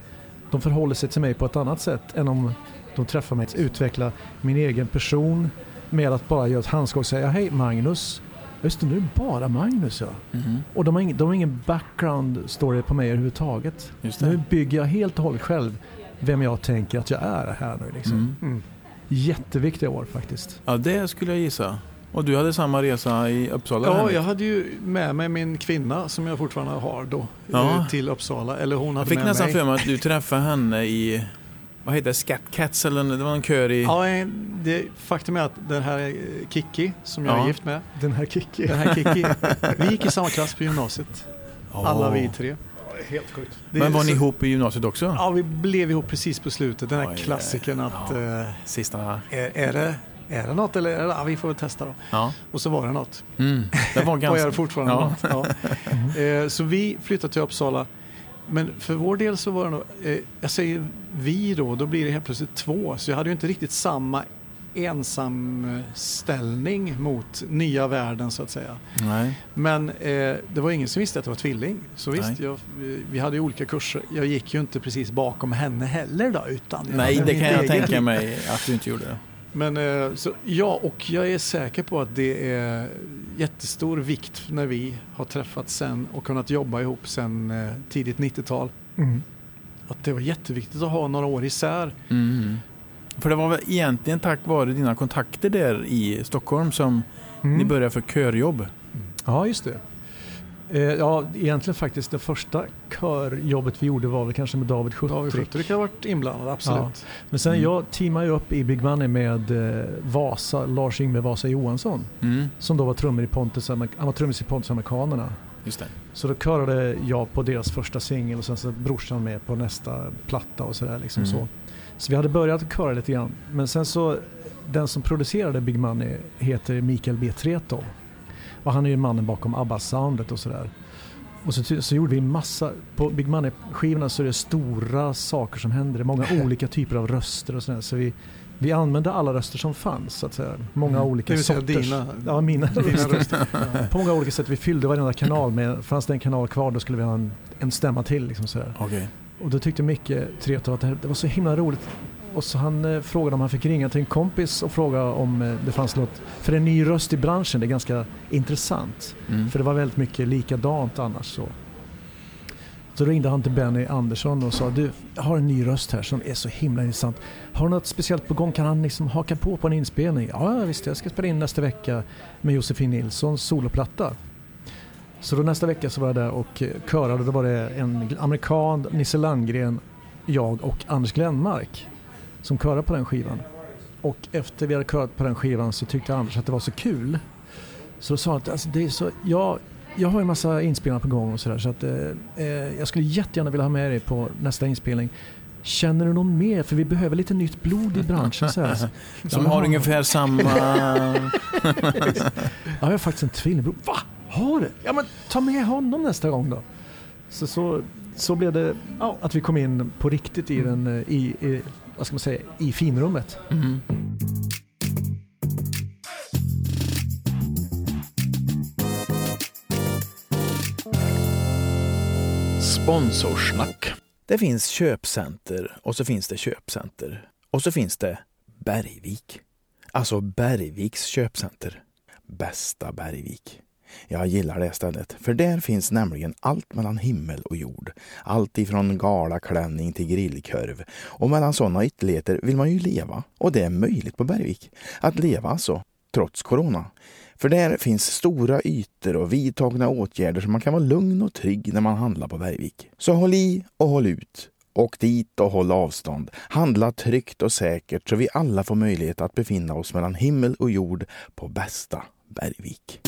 De förhåller sig till mig på ett annat sätt än om de träffar mig. Utveckla min egen person med att bara göra ett handskak och säga Hej Magnus, Just det, nu är det bara Magnus ja. Mm. Och de har, ingen, de har ingen background story på mig överhuvudtaget. Nu bygger jag helt och hållet själv vem jag tänker att jag är här nu. Liksom. Mm. Mm. Jätteviktiga år faktiskt. Ja, det skulle jag gissa. Och du hade samma resa i Uppsala? Ja, jag hade ju med mig min kvinna som jag fortfarande har då ja. till Uppsala. Eller hon hade jag fick med nästan mig. för mig att du träffade henne i vad heter det, Scat Cats eller det var en kör i... Ja, det, faktum är att den här Kiki som jag ja. är gift med. Den här Kiki. Den här Kiki. vi gick i samma klass på gymnasiet. Oh. Alla vi tre. Helt sjukt. Men var så, ni ihop i gymnasiet också? Ja, vi blev ihop precis på slutet. Den här Oj, klassikern att... Ja. Eh, Sista... Är, är, det, är det något eller? Är det, ja, vi får väl testa då. Ja. Och så var det något. Mm. Det var ganska... Och är det fortfarande ja. något. Ja. Eh, så vi flyttade till Uppsala men för vår del så var det nog, eh, jag säger vi då, då blir det helt plötsligt två. Så jag hade ju inte riktigt samma ensamställning mot nya världen så att säga. Nej. Men eh, det var ingen som visste att det var tvilling. Så visst, jag, vi hade ju olika kurser. Jag gick ju inte precis bakom henne heller då. Utan Nej, det kan jag tänka mig att du inte gjorde. Men eh, så, ja, och jag är säker på att det är jättestor vikt när vi har träffats sen och kunnat jobba ihop sen eh, tidigt 90-tal. Mm. Att det var jätteviktigt att ha några år isär. Mm. För det var väl egentligen tack vare dina kontakter där i Stockholm som mm. ni började för körjobb? Ja, just det. Eh, ja, egentligen faktiskt det första körjobbet vi gjorde var väl kanske med David Schuttrik. David Schuttrik har varit inblandad, absolut. Ja. Men sen mm. jag teamade ju upp i Big Money med eh, Vasa, Lars-Ingve Vasa Johansson. Mm. Som då var trummor i Pontus, han var trummis i Pontus Amerikanerna. Just det. Så då körade jag på deras första singel och sen så brorsan med på nästa platta och sådär. Liksom mm. så. så vi hade börjat köra lite grann. Men sen så, den som producerade Big Money heter Mikael B. Tretov. Och han är ju mannen bakom ABBA-soundet och sådär. Och så, så gjorde vi massa, på Big Money-skivorna så är det stora saker som händer. Det är många olika typer av röster och sådär. Så vi, vi använde alla röster som fanns, så att säga. Många mm. olika vill säga sorters. Dina, ja, mina dina röster. ja. På många olika sätt. Vi fyllde varenda kanal med, fanns det en kanal kvar då skulle vi ha en, en stämma till. Liksom sådär. Okay. Och då tyckte Micke Tretow att det, det var så himla roligt och så han eh, frågade om han fick ringa till en kompis och fråga om eh, det fanns något, för en ny röst i branschen, det är ganska intressant. Mm. För det var väldigt mycket likadant annars. Så. Så ringde han till Benny Andersson och sa du, jag har en ny röst här som är så himla intressant. Har du något speciellt på gång? Kan han liksom haka på på en inspelning? Ja visst, jag ska spela in nästa vecka med Josefin Nilssons soloplatta. Så då nästa vecka så var jag där och körade. Då var det en amerikan, Nisse Landgren, jag och Anders Glenmark som körade på den skivan. Och efter vi hade körat på den skivan så tyckte Anders att det var så kul. Så då sa han att alltså, det är så, jag, jag har en massa inspelningar på gång och sådär så att eh, eh, jag skulle jättegärna vilja ha med dig på nästa inspelning. Känner du någon mer? För vi behöver lite nytt blod i branschen. Så här. Som har ungefär samma... jag har faktiskt en tvillingbror. Va? Har du? Ja men ta med honom nästa gång då. Så, så, så blev det att vi kom in på riktigt i, den, eh, i, i vad ska man säga, i finrummet. Mm. Sponsorsnack. Det finns köpcenter och så finns det köpcenter. Och så finns det Bergvik. Alltså Bergviks köpcenter. Bästa Bergvik. Jag gillar det stället, för där finns nämligen allt mellan himmel och jord. Allt ifrån galaklänning till grillkorv. Och mellan sådana ytterligheter vill man ju leva. Och det är möjligt på Bergvik. Att leva alltså, trots corona. För där finns stora ytor och vidtagna åtgärder så man kan vara lugn och trygg när man handlar på Bergvik. Så håll i och håll ut. Åk dit och håll avstånd. Handla tryggt och säkert så vi alla får möjlighet att befinna oss mellan himmel och jord på bästa Bergvik.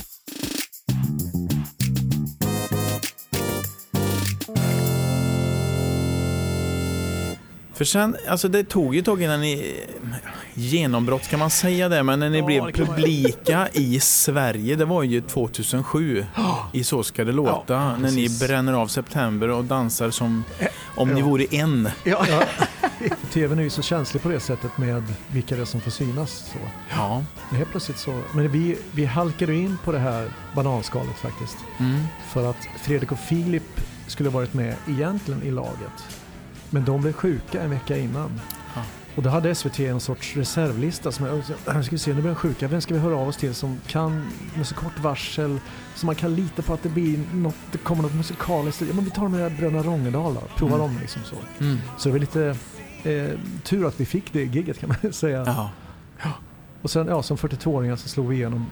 För sen, alltså det tog ju ett tag innan ni, genombrott kan man säga det, men när ni ja, blev publika i Sverige, det var ju 2007 i Så ska det låta, ja, när ni bränner av September och dansar som om ja. ni vore en. Ja. Ja. TVn är ju så känslig på det sättet med vilka det är som får synas. Så. Ja. Helt plötsligt så, men vi, vi halkade in på det här bananskalet faktiskt. Mm. För att Fredrik och Filip skulle varit med egentligen i laget. Men de blev sjuka en vecka innan. Ja. Och då hade SVT en sorts reservlista som jag, ska vi se, nu blir de sjuka, vem ska vi höra av oss till som kan med så kort varsel, som man kan lita på att det blir något, det kommer något musikaliskt. Ja men vi tar de här Bröderna Rångedal då, prova mm. dem liksom så. Mm. Så det var lite eh, tur att vi fick det gigget kan man säga. Ja. Och sen ja, som 42-åringar så slog vi igenom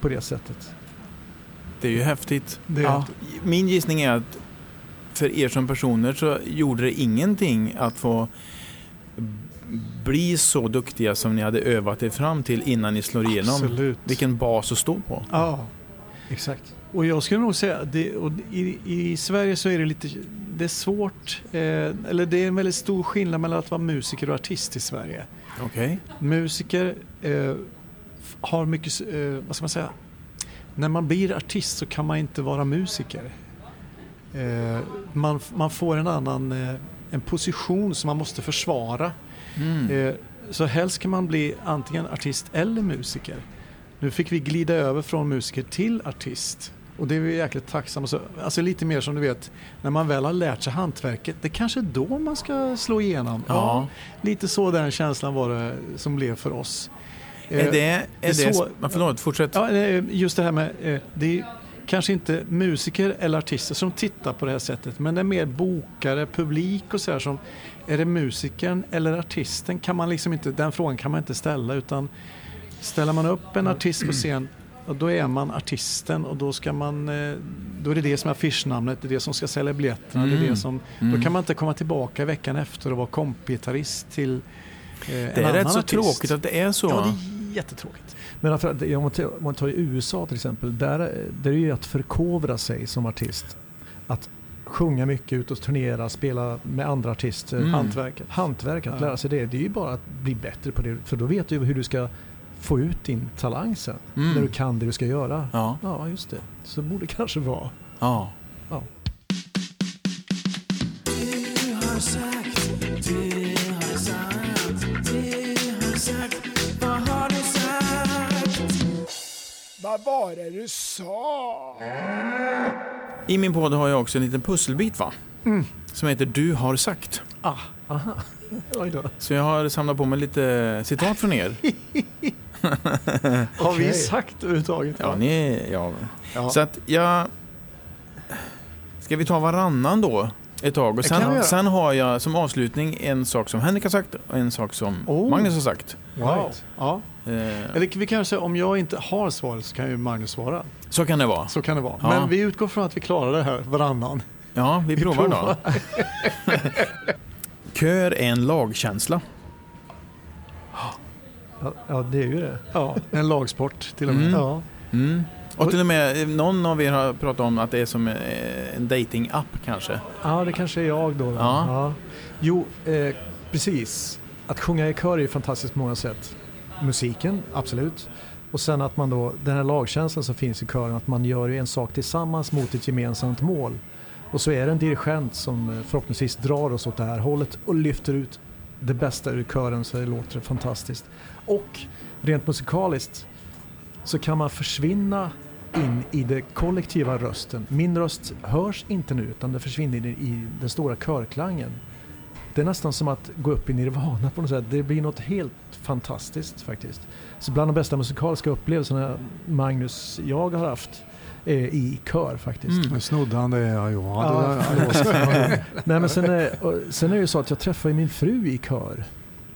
på det sättet. Det är ju häftigt. Är ja. Min gissning är att för er som personer så gjorde det ingenting att få bli så duktiga som ni hade övat er fram till innan ni slår igenom. Absolut. Vilken bas att stå på. Ja, Exakt. och jag skulle nog säga det, och i, i Sverige så är det lite det är svårt, eh, eller det är en väldigt stor skillnad mellan att vara musiker och artist i Sverige. Okej. Musiker eh, har mycket, eh, vad ska man säga, när man blir artist så kan man inte vara musiker. Eh, man, man får en annan, eh, en position som man måste försvara. Mm. Eh, så helst kan man bli antingen artist eller musiker. Nu fick vi glida över från musiker till artist. Och det är vi jäkligt tacksamma så, Alltså lite mer som du vet, när man väl har lärt sig hantverket, det är kanske är då man ska slå igenom. Ja. Lite så den känslan var det som blev för oss. Är det... Är det, så- förlåt, fortsätt. Ja, just det här med, det är kanske inte musiker eller artister som tittar på det här sättet, men det är mer bokare, publik och så här som, är det musikern eller artisten kan man liksom inte, den frågan kan man inte ställa utan ställer man upp en artist på scen då är man artisten och då ska man, eh, då är det det som är affischnamnet, det är det som ska sälja biljetterna, det är Mm. det som, Mm. då kan man inte komma tillbaka veckan efter och vara kompgitarrist till eh, det en är annan rätt så artist. tråkigt att det är så. Ja, det är jättetråkigt. Men om, man tar, i USA till exempel, där, där är det ju att förkovra sig som artist. Att sjunga mycket, ut och turnera, spela med andra artister. Mm. Hantverket. Hantverk, att Ja. lära sig det, det är ju bara att bli bättre på det. För då vet du hur du ska få ut din talang sen. Mm. När du kan det du ska göra. Ja, Ja, just det. Så borde det kanske vara. ja. Ja. Vad var det du sa? I min podd har jag också en liten pusselbit va? Mm. Som heter Du har sagt. Ah, Aha. Oj då. Så jag har samlat på mig lite citat från er. har vi sagt överhuvudtaget? Ja, ni, ja. Ja. Så att jag... Ska vi ta varannan då? Ett tag. Och sen, sen har jag som avslutning en sak som Henrik har sagt och en sak som Oh. Magnus har sagt. Wow. Right. Ja. Eh, Eller vi kanske, om jag inte har svaret så kan ju Magnus svara. så kan det vara. Så kan det vara. Ja. Men vi utgår från att vi klarar det här varannan. Ja, vi Vi provar då. provar. Kör är en lagkänsla. Ja, ja, det är ju det. Ja, en lagsport till och med. Mm. Ja. Mm. Och till och med eh, någon av er har pratat om att det är som eh, en dating-app kanske. ja, det kanske är jag då. då. Ja. Jo, eh, precis. Att sjunga i kör är ju fantastiskt på många sätt. Musiken, absolut. Och sen att man då, den här lagkänslan som finns i kören, att man gör ju en sak tillsammans mot ett gemensamt mål. Och så är det en dirigent som eh, förhoppningsvis drar oss åt det här hållet och lyfter ut det bästa ur kören så det låter fantastiskt. Och rent musikaliskt så kan man försvinna in i den kollektiva rösten. Min röst hörs inte nu utan den försvinner in i den stora körklangen. Det är nästan som att gå upp i nirvana på något sätt. Det blir något helt fantastiskt faktiskt. Så bland de bästa musikaliska upplevelserna Magnus jag har haft är i kör faktiskt. Mm. Nu snodde han det, ja. Ja, det där, förlåt. Nej, men sen, är, och sen är det ju så att jag träffar ju min fru i kör.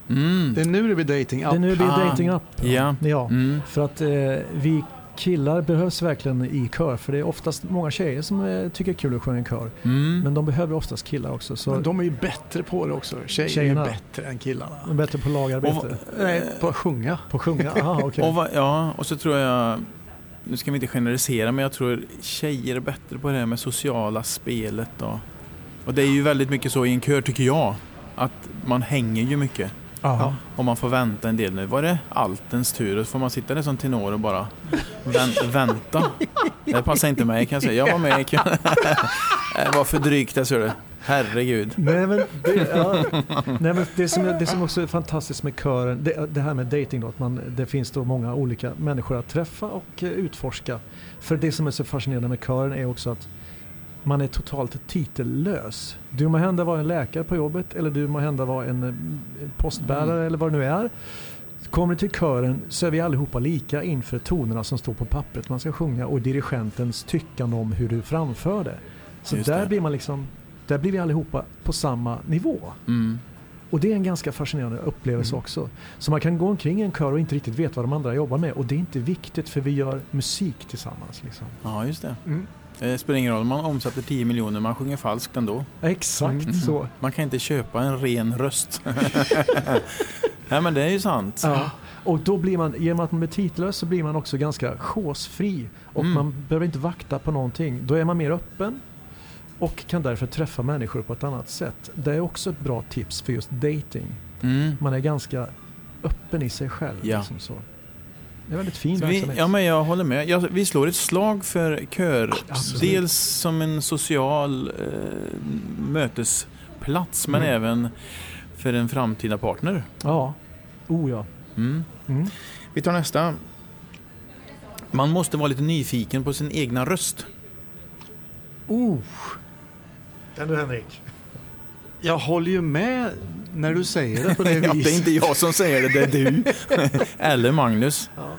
Mm. det är nu det blir dating Det är nu det blir Ah. dating up. Ja. ja. Mm. För att eh, vi killar behövs verkligen i kör. För det är oftast många tjejer som eh, tycker det är kul att sjunga i kör. Mm. Men de behöver oftast killar också. Så Men de är ju bättre på det också. Tjejer Tjejerna. är ju bättre än killarna. de är bättre på lagarbete. Och- Nej, på att sjunga. på att sjunga? Aha, okej. Och, va, ja, och så tror jag, nu ska vi inte generalisera, men jag tror tjejer är bättre på det här med sociala spelet. Och, och det är ju väldigt mycket så i en kör tycker jag, att man hänger ju mycket. Ja. Och man får vänta en del. Nu var det altens tur och så får man sitta där som tenor och bara vän, vänta. Det passar inte mig kan jag säga. Jag var med. Det var för drygt det ser du. Herregud. Nej, men det, ja. Nej, men det, som, det som också är fantastiskt med kören, det, det här med dating då, att man, det finns då många olika människor att träffa och eh, utforska. För det som är så fascinerande med kören är också att man är totalt titellös. Du må hända vara en läkare på jobbet eller du må hända vara en eh, postbärare Mm. eller vad det nu är. Kommer du till kören så är vi allihopa lika inför tonerna som står på pappret man ska sjunga och dirigentens tyckande om hur du framför det. Så Just där det. blir man liksom, där blir vi allihopa på samma nivå. Mm. Och det är en ganska fascinerande upplevelse Mm. också. Så man kan gå omkring i en kör och inte riktigt veta vad de andra jobbar med och det är inte viktigt för vi gör musik tillsammans. Liksom. Ja, just det. Mm. Det spelar ingen roll om man omsätter 10 miljoner, man sjunger falskt ändå. Exakt mm. så. Man kan inte köpa en ren röst. Nej men det är ju sant. Ja. Och då blir man, genom att man blir titellös så blir man också ganska chosefri. Och mm. man behöver inte vakta på någonting. Då är man mer öppen och kan därför träffa människor på ett annat sätt. Det är också ett bra tips för just dating. Mm. Man är ganska öppen i sig själv. Ja. Liksom så. Det är väldigt fin verksamhet. Ja, men jag håller med. Jag, vi slår ett slag för kör. Absolut. Dels som en social eh, mötesplats, men mm. även för en framtida partner. Ja, oh ja. Mm. Mm. Vi tar nästa. Man måste vara lite nyfiken på sin egna röst. Oh. Den du Henrik. Jag håller ju med när du säger det på det viset. ja, det är inte jag som säger det, det är du. Eller Magnus. Ja.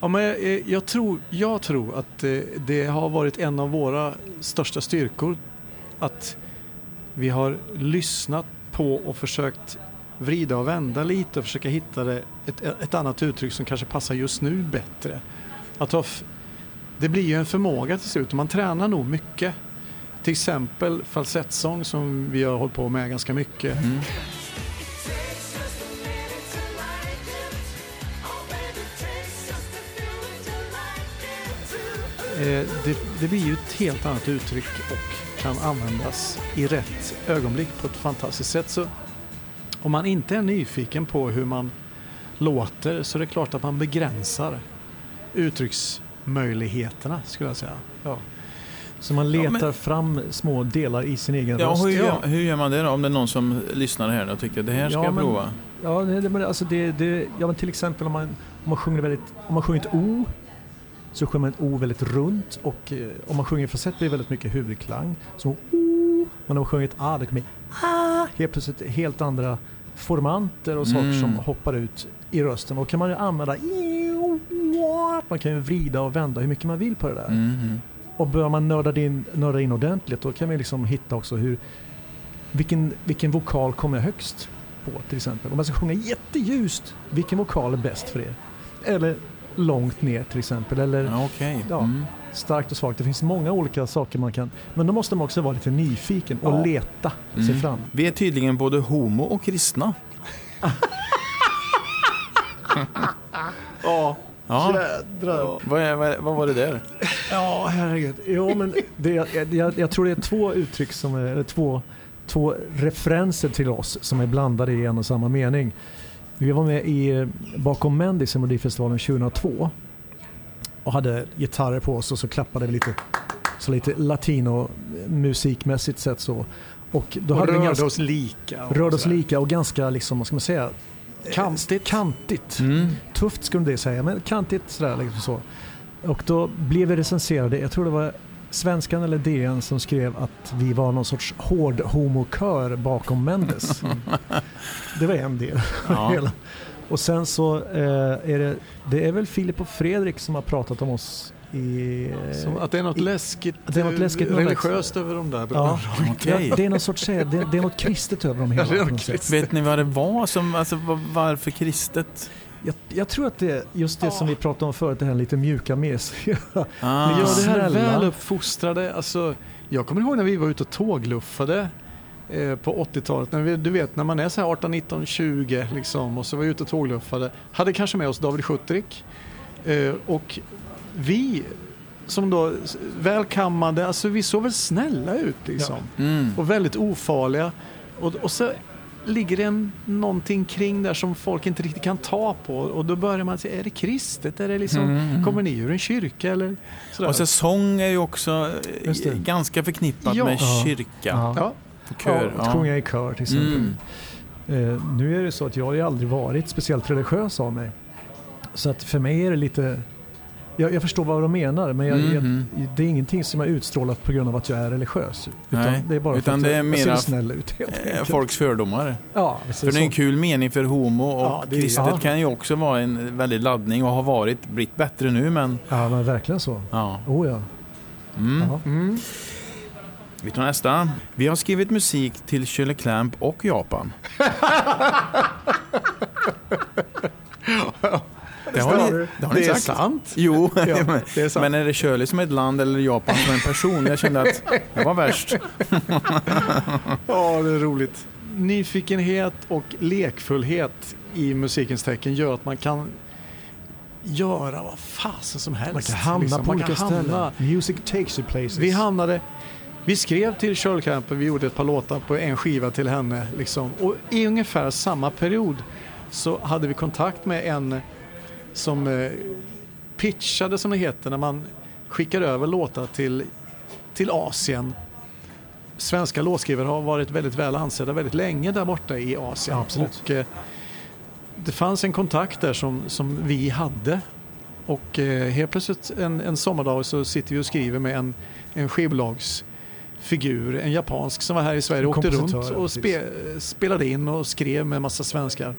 Ja, men jag, jag, tror, jag tror att det, det har varit en av våra största styrkor. Att vi har lyssnat på och försökt vrida och vända lite och försöka hitta det, ett, ett annat uttryck som kanske passar just nu bättre. Att ha, det blir ju en förmåga till slut och man tränar nog mycket. Till exempel falsettsång som vi har hållit på med ganska mycket. Mm. Eh, det, det, blir ju ett helt annat uttryck och kan användas i rätt ögonblick på ett fantastiskt sätt. Så om man inte är nyfiken på hur man låter så är det klart att man begränsar uttrycksmöjligheterna skulle jag säga. Ja. Så man letar ja, men... fram små delar i sin egen ja, röst? Hur gör, hur gör man det då? Om det är någon som lyssnar här och tycker det här ska ja, jag men, prova? Ja, det, alltså det, det, ja, men till exempel om man, om man sjunger väldigt, om man sjunger ett O så sjunger man ett O väldigt runt och eh, om man sjunger falsett blir det väldigt mycket huvudklang. Så O, men om man sjunger ett A det kommer A, helt plötsligt helt andra formanter och saker mm. som hoppar ut i rösten. Då kan man ju använda man kan ju vrida och vända hur mycket man vill på det där. Mm. Och börjar man nörda in, nörda in ordentligt då kan man liksom hitta också hur vilken, vilken vokal kommer högst på till exempel. Om man ska sjunga jätteljust, vilken vokal är bäst för er? Eller långt ner till exempel. Eller okay. ja, mm. starkt och svagt. Det finns många olika saker man kan... Men då måste man också vara lite nyfiken och ja. leta mm. sig fram. Vi är tydligen både homo och kristna. ja. Ja. Jädrar. Vad, vad, vad, var det där? Ja, herregud. Jo, men det, jag, jag, tror det är två uttryck som är, eller två, två referenser till oss som är blandade i en och samma mening. Vi var med i, bakom Mendis i Melodifestivalen 2002 och hade gitarrer på oss och så klappade vi lite, så lite latino musikmässigt sett så. Och, då och hade rörde ganska, oss lika. Rörde oss lika och ganska, liksom, vad ska man säga, kantigt. kantigt. Mm. Tufft skulle det säga, men kantigt sådär. Liksom så. Och då blev vi recenserade, jag tror det var Svenskan eller DN som skrev att vi var någon sorts hård homokör bakom Mendes. det var en del. Ja. och sen så eh, är det, det är väl Filip och Fredrik som har pratat om oss i, Som att det är något i, läskigt, det är något läskigt religiöst över de där ja, okay. ja, Det är något sorts, det, det är något kristet över dem hela. Ja, Vet ni vad det var? Som, alltså, varför kristet? Jag, jag, tror att det är just det oh. som vi pratade om förut, det här lite mjuka mesiga. Ah. Ja, det här väl uppfostrade. Alltså, jag kommer ihåg när vi var ute och tågluffade eh, på 80-talet. du vet när man är så här 18, 19, 20 liksom, och så var vi ute och tågluffade. Hade kanske med oss David Schutterik. Eh, och vi som då välkammade, alltså vi såg väl snälla ut liksom. Ja. Mm. Och väldigt ofarliga. Och, och så ligger det en, någonting kring där som folk inte riktigt kan ta på och då börjar man säga, är det kristet? Är det liksom, mm, mm. Kommer ni ur en kyrka? Eller sådär. Och så sång är ju också ganska förknippat ja. med kyrka. Ja. Ja. Kör, ja, att sjunga i kör till exempel. Mm. Uh, nu är det så att jag har aldrig varit speciellt religiös av mig. Så att för mig är det lite jag, jag, förstår vad de menar men jag, mm. jag, mhm. det är ingenting som jag utstrålat på grund av att jag är religiös. Utan Nej, det är bara utan för att jag, ser snäll ut. Eh, folks fördomar. Ja, för det är en kul mening för homo och ja, det, kristet ja. kan ju också vara en väldig laddning och har varit, blivit bättre nu men... Ja men verkligen så. Ja. Oh ja. Mm. Mm. Vi tar nästa. Vi har skrivit musik till Shirley Clamp och Japan. Det har ni, det har ni det är sagt. sant. Jo, Ja, det är sant. men är det Shirley som är ett land eller Japan som är en person? Jag kände att det var värst. Ja, det är roligt. Nyfikenhet och lekfullhet i musikens tecken gör att man kan göra vad fasen som helst. Man kan hamna liksom. på olika kan ställen. hamna- Music takes you places. Vi hamnade... Vi skrev till Shirley Camper, vi gjorde ett par låtar på en skiva till henne. Liksom. Och i ungefär samma period så hade vi kontakt med en som eh, pitchade som det heter när man skickar över låtar till, till Asien. Svenska låtskrivare har varit väldigt väl ansedda väldigt länge där borta i Asien. Ja, absolut. Och, eh, det fanns en kontakt där som, som vi hade och eh, helt plötsligt en, en sommardag så sitter vi och skriver med en, en skivbolagsfigur, en japansk som var här i Sverige och åkte runt och spe, spelade in och skrev med massa svenskar.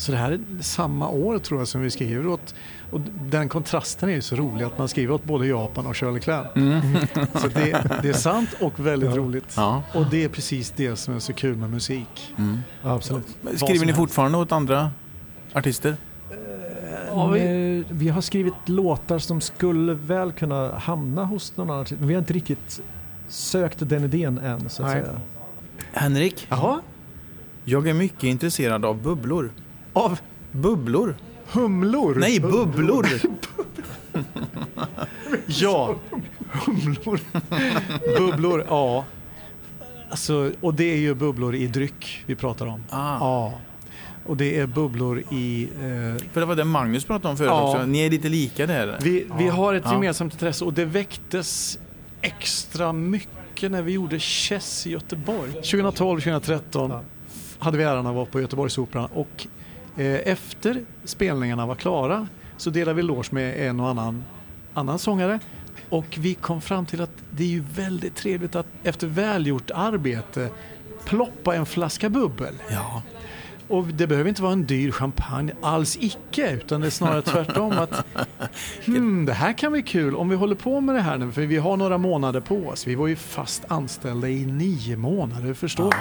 Så det här är samma år tror jag som vi skriver åt. Och den kontrasten är ju så rolig att man skriver åt både Japan och Shirley Clamp. Så det, det är sant och väldigt Ja. roligt. Ja. Och det är precis det som är så kul med musik. Mm. Absolut. Skriver ni fortfarande åt andra artister? Ja, vi- vi... har skrivit låtar som skulle väl kunna hamna hos någon annan. Men vi har inte riktigt sökt den idén än så att Nej. säga. Henrik, Jaha, jag är mycket intresserad av bubblor. Av Bubblor? humlor? Nej, bubblor! Ja, humlor. bubblor, ja. Alltså, och det är ju bubblor i dryck vi pratar om. Ah, Ja. Och det är bubblor i... Eh, för det var det Magnus pratade om förut Ja. också. Ni är lite lika där. vi, vi Ja. har ett Ja. gemensamt intresse och det väcktes extra mycket när vi gjorde Chess i Göteborg. 2012-2013 Ja. hade vi äran att vara på Göteborgsoperan och efter spelningarna var klara så delade vi loge med en och annan annan sångare och vi kom fram till att det är ju väldigt trevligt att efter välgjort arbete ploppa en flaska bubbel. Ja. Och det behöver inte vara en dyr champagne, alls icke, utan det är snarare tvärtom att hmm, det här kan bli kul om vi håller på med det här nu, för vi har några månader på oss. Vi var ju fast anställda i nio månader, förstår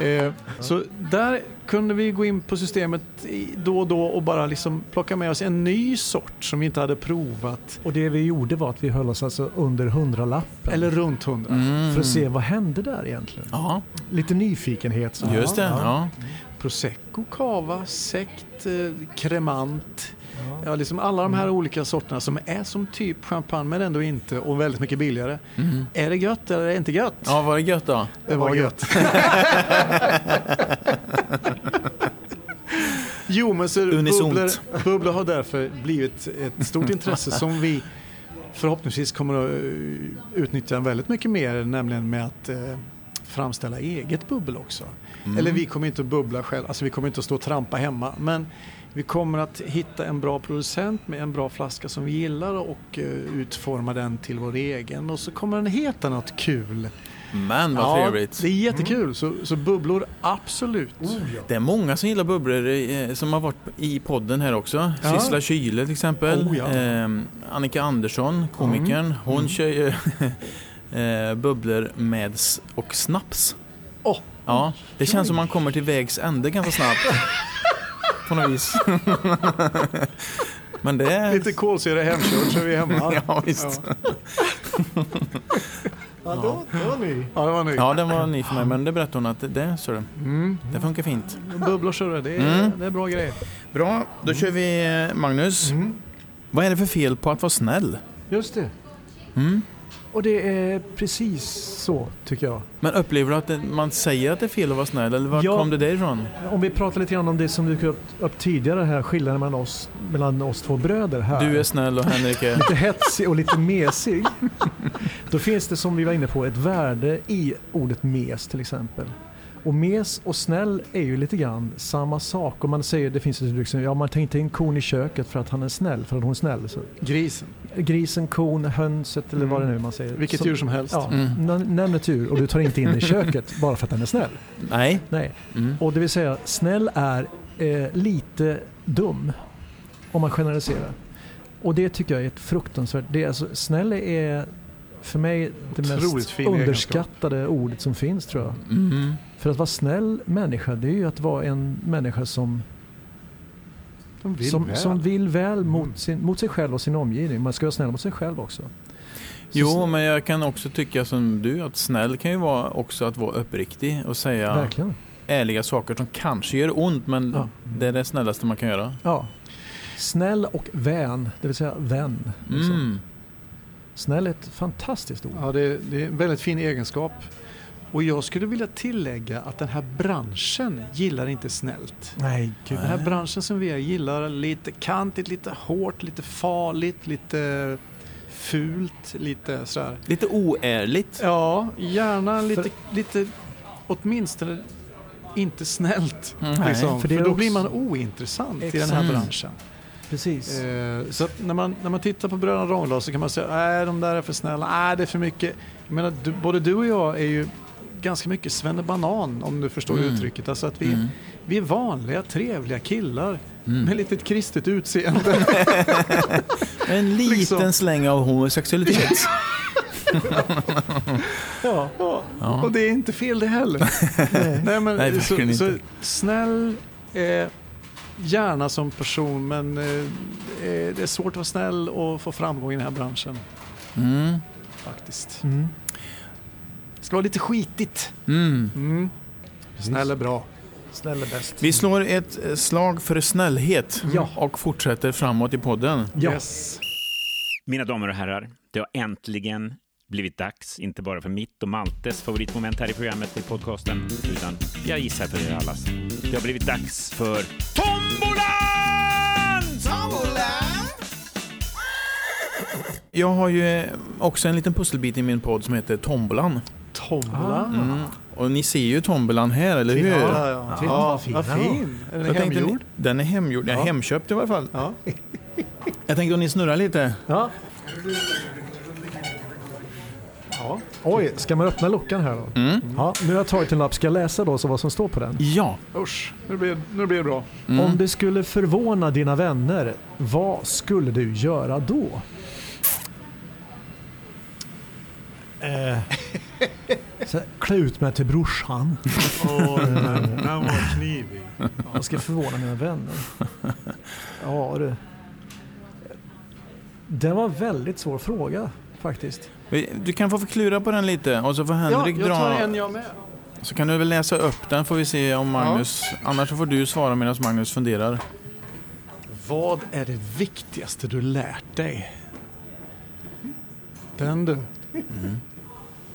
eh, Så där kunde vi gå in på systemet då och då och bara liksom plocka med oss en ny sort som vi inte hade provat, Och det vi gjorde var att vi höll oss alltså under hundralappen. eller runt hundra. Mm. För att se vad hände där egentligen. Ja, Lite nyfikenhet. Så. just det. Ja. Prosecco, cava, sekt, eh, cremant. Ja, liksom alla de här olika sorterna som är som typ champagne men ändå inte och väldigt mycket billigare. Mm. Är det gött eller är det inte gött? ja, var det gött då? det var gött. jo, men så bubblor, bubblor har därför blivit ett stort intresse som vi förhoppningsvis kommer att eh, utnyttja väldigt mycket mer, nämligen med att eh, framställa eget bubbel också. Mm. Eller vi kommer inte att bubbla själv, alltså vi kommer inte att stå och trampa hemma. Men vi kommer att hitta en bra producent med en bra flaska som vi gillar och eh, utforma den till vår egen. Och så kommer den heta något kul. Men vad trevligt. det är jättekul. Så, så bubblor, absolut. Det är många som gillar bubblor eh, som har varit i podden här också. Ja. Sissela Kyle till exempel. Oh, ja. Mm. eh, Annika Andersson, komikern. Hon kör ju eh, bubblor med och snaps. Åh. Ja, det känns som man kommer till vägs ände ganska snabbt. På något vis. Men det är... Lite kolsyra hemkört så är vi hemma. Ja, visst. Ja, då, då var ni. Ja, det var ny. Ja, den var ny för mig, men det berättade hon att det, det, så det, Mm. det funkar fint. Bubblor så det, det är, Mm. det är bra grejer. Bra, då kör vi eh, Magnus. Mm. Vad är det för fel på att vara snäll? Just det. Mm? Och det är precis så, tycker jag. Men upplever du att det, man säger att det är fel att vara snäll, eller var Ja. kom det därifrån? Om vi pratar lite grann om det som dök upp, upp tidigare här, skillnaden mellan oss, mellan oss två bröder här. Du är snäll och Henrik är... lite hetsig och lite mesig. Då finns det som vi var inne på ett värde i ordet mes till exempel. Och mes och snäll är ju lite grann samma sak. Om man säger, det finns ett uttryck som, ja man tar inte in kon i köket för att han är snäll, för att hon är snäll. Så, Grisen, grisen, kon, hönset eller vad det nu man säger. vilket Som- djur som helst. Ja, Mm. nämn ett djur och du tar inte in i köket bara för att den är snäll. Nej. Nej. Mm. Och det vill säga, snäll är eh, lite dum. Om man generaliserar. Och det tycker jag är ett fruktansvärt... Det är alltså, snäll är för mig det Otroligt mest underskattade ordet som finns tror jag. Mm. För att vara snäll människa, det är ju att vara en människa som Vill som, som, vill väl mot, mm. sin, mot sig själv och sin omgivning. Man ska vara snäll mot sig själv också. Jo, men jag kan också tycka som du att snäll kan ju vara också att vara uppriktig och säga Verkligen. ärliga saker som kanske gör ont men ja. det är det snällaste man kan göra. Ja. Snäll och vän, det vill säga vän. Liksom. Mm. Snäll är ett fantastiskt ord. Ja, det är, det är en väldigt fin egenskap. Och jag skulle vilja tillägga att den här branschen gillar inte snällt. Nej, gud. Den här branschen som vi är gillar lite kantigt, lite hårt, lite farligt, lite fult, lite sådär. Lite oärligt? Ja, gärna lite, för... lite åtminstone inte snällt. Mm. Liksom. för, för, då också... blir man ointressant Exakt. i den här branschen. Precis. Eh, så när man, när man tittar på Bröderna Rånglas så kan man säga nej de där är för snälla, nej det är för mycket. Jag menar, du, både du och jag är ju ganska mycket svennebanan om du förstår mm. uttrycket. Alltså att vi, mm. vi är vanliga, trevliga killar mm. med lite kristet utseende. en liten liksom. släng av homosexualitet. ja. ja. ja. och det är inte fel det heller. Nej. Nej, men, Nej, så, inte. så snäll, eh, gärna som person men eh, det är svårt att vara snäll och få framgång i den här branschen. Mm. Faktiskt. Mm. Det ska vara lite skitigt. Mm. Mm. Snäll är bra. Snäll är bäst. Vi slår ett eh, slag för snällhet ja. och fortsätter framåt i podden. Ja. Yes. Mina damer och herrar, det har äntligen blivit dags, inte bara för mitt och Maltes favoritmoment här i programmet i podcasten, utan jag gissar för er allas. Det har blivit dags för Tombolan! Tombolan! Jag har ju också en liten pusselbit i min podd som heter Tombolan. Tombolan? Mm. Och ni ser ju tombolan här, eller hur? Ja, ja. ja. vad fin. Är den hemgjord? Den är hemgjord. Ja. Hemköpt i alla fall. Ja. Jag tänkte om ni snurrar lite. Ja. Ja. Oj, ska man öppna luckan här då? Mm. Ja, nu har jag tagit en lapp. Ska jag läsa då så vad som står på den? Ja. Usch, nu blir, nu blir det bra. Mm. Om det skulle förvåna dina vänner, vad skulle du göra då? Eh, klä ut mig till brorsan. Oh, den, den var knivig. Jag ska förvåna mina vänner. Ja du. Det var en väldigt svår fråga faktiskt. Du kan få förklura på den lite och så får Henrik ja, jag tar en jag med. Så kan du väl läsa upp den får vi se om Magnus... Ja. Annars får du svara medan Magnus funderar. Vad är det viktigaste du lärt dig? Den du. Mm.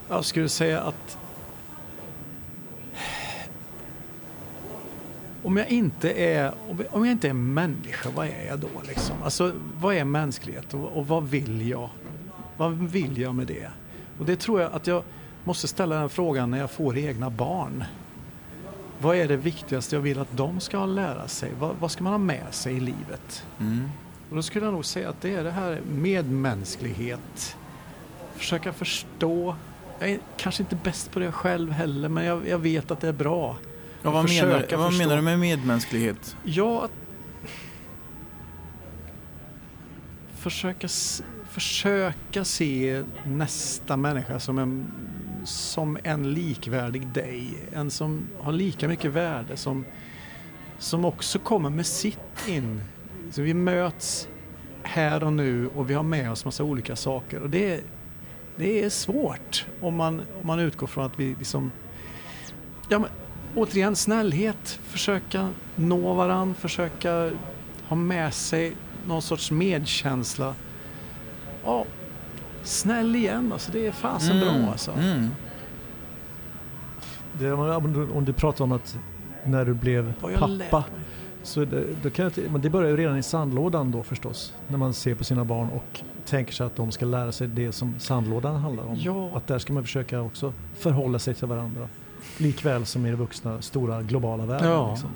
Jag skulle säga att om jag inte är, om jag inte är människa, vad är jag då? Liksom? Alltså, vad är mänsklighet och, och vad vill jag? Vad vill jag med det? Och det tror jag att jag måste ställa den frågan när jag får egna barn. Vad är det viktigaste jag vill att de ska lära sig? Vad, vad ska man ha med sig i livet? Mm. Och då skulle jag nog säga att det är det här medmänsklighet. Försöka förstå. Jag är kanske inte bäst på det själv heller men jag, jag vet att det är bra. Ja, vad menar, vad menar du med medmänsklighet? Ja, att försöka försöka se nästa människa som en, som en likvärdig dig. En som har lika mycket värde som, som också kommer med sitt in. Så vi möts här och nu och vi har med oss massa olika saker. Och det, det är svårt om man, om man utgår från att vi liksom... Ja, men, återigen, snällhet. Försöka nå varandra, försöka ha med sig någon sorts medkänsla ja, snäll igen alltså. Det är fasen mm. bra alltså. Mm. Det, om du pratar om att när du blev pappa. Så det, det, kan jag, det börjar ju redan i sandlådan då förstås. När man ser på sina barn och tänker sig att de ska lära sig det som sandlådan handlar om. Ja. Att där ska man försöka också förhålla sig till varandra. Likväl som i det vuxna stora globala världen. Ja. Liksom.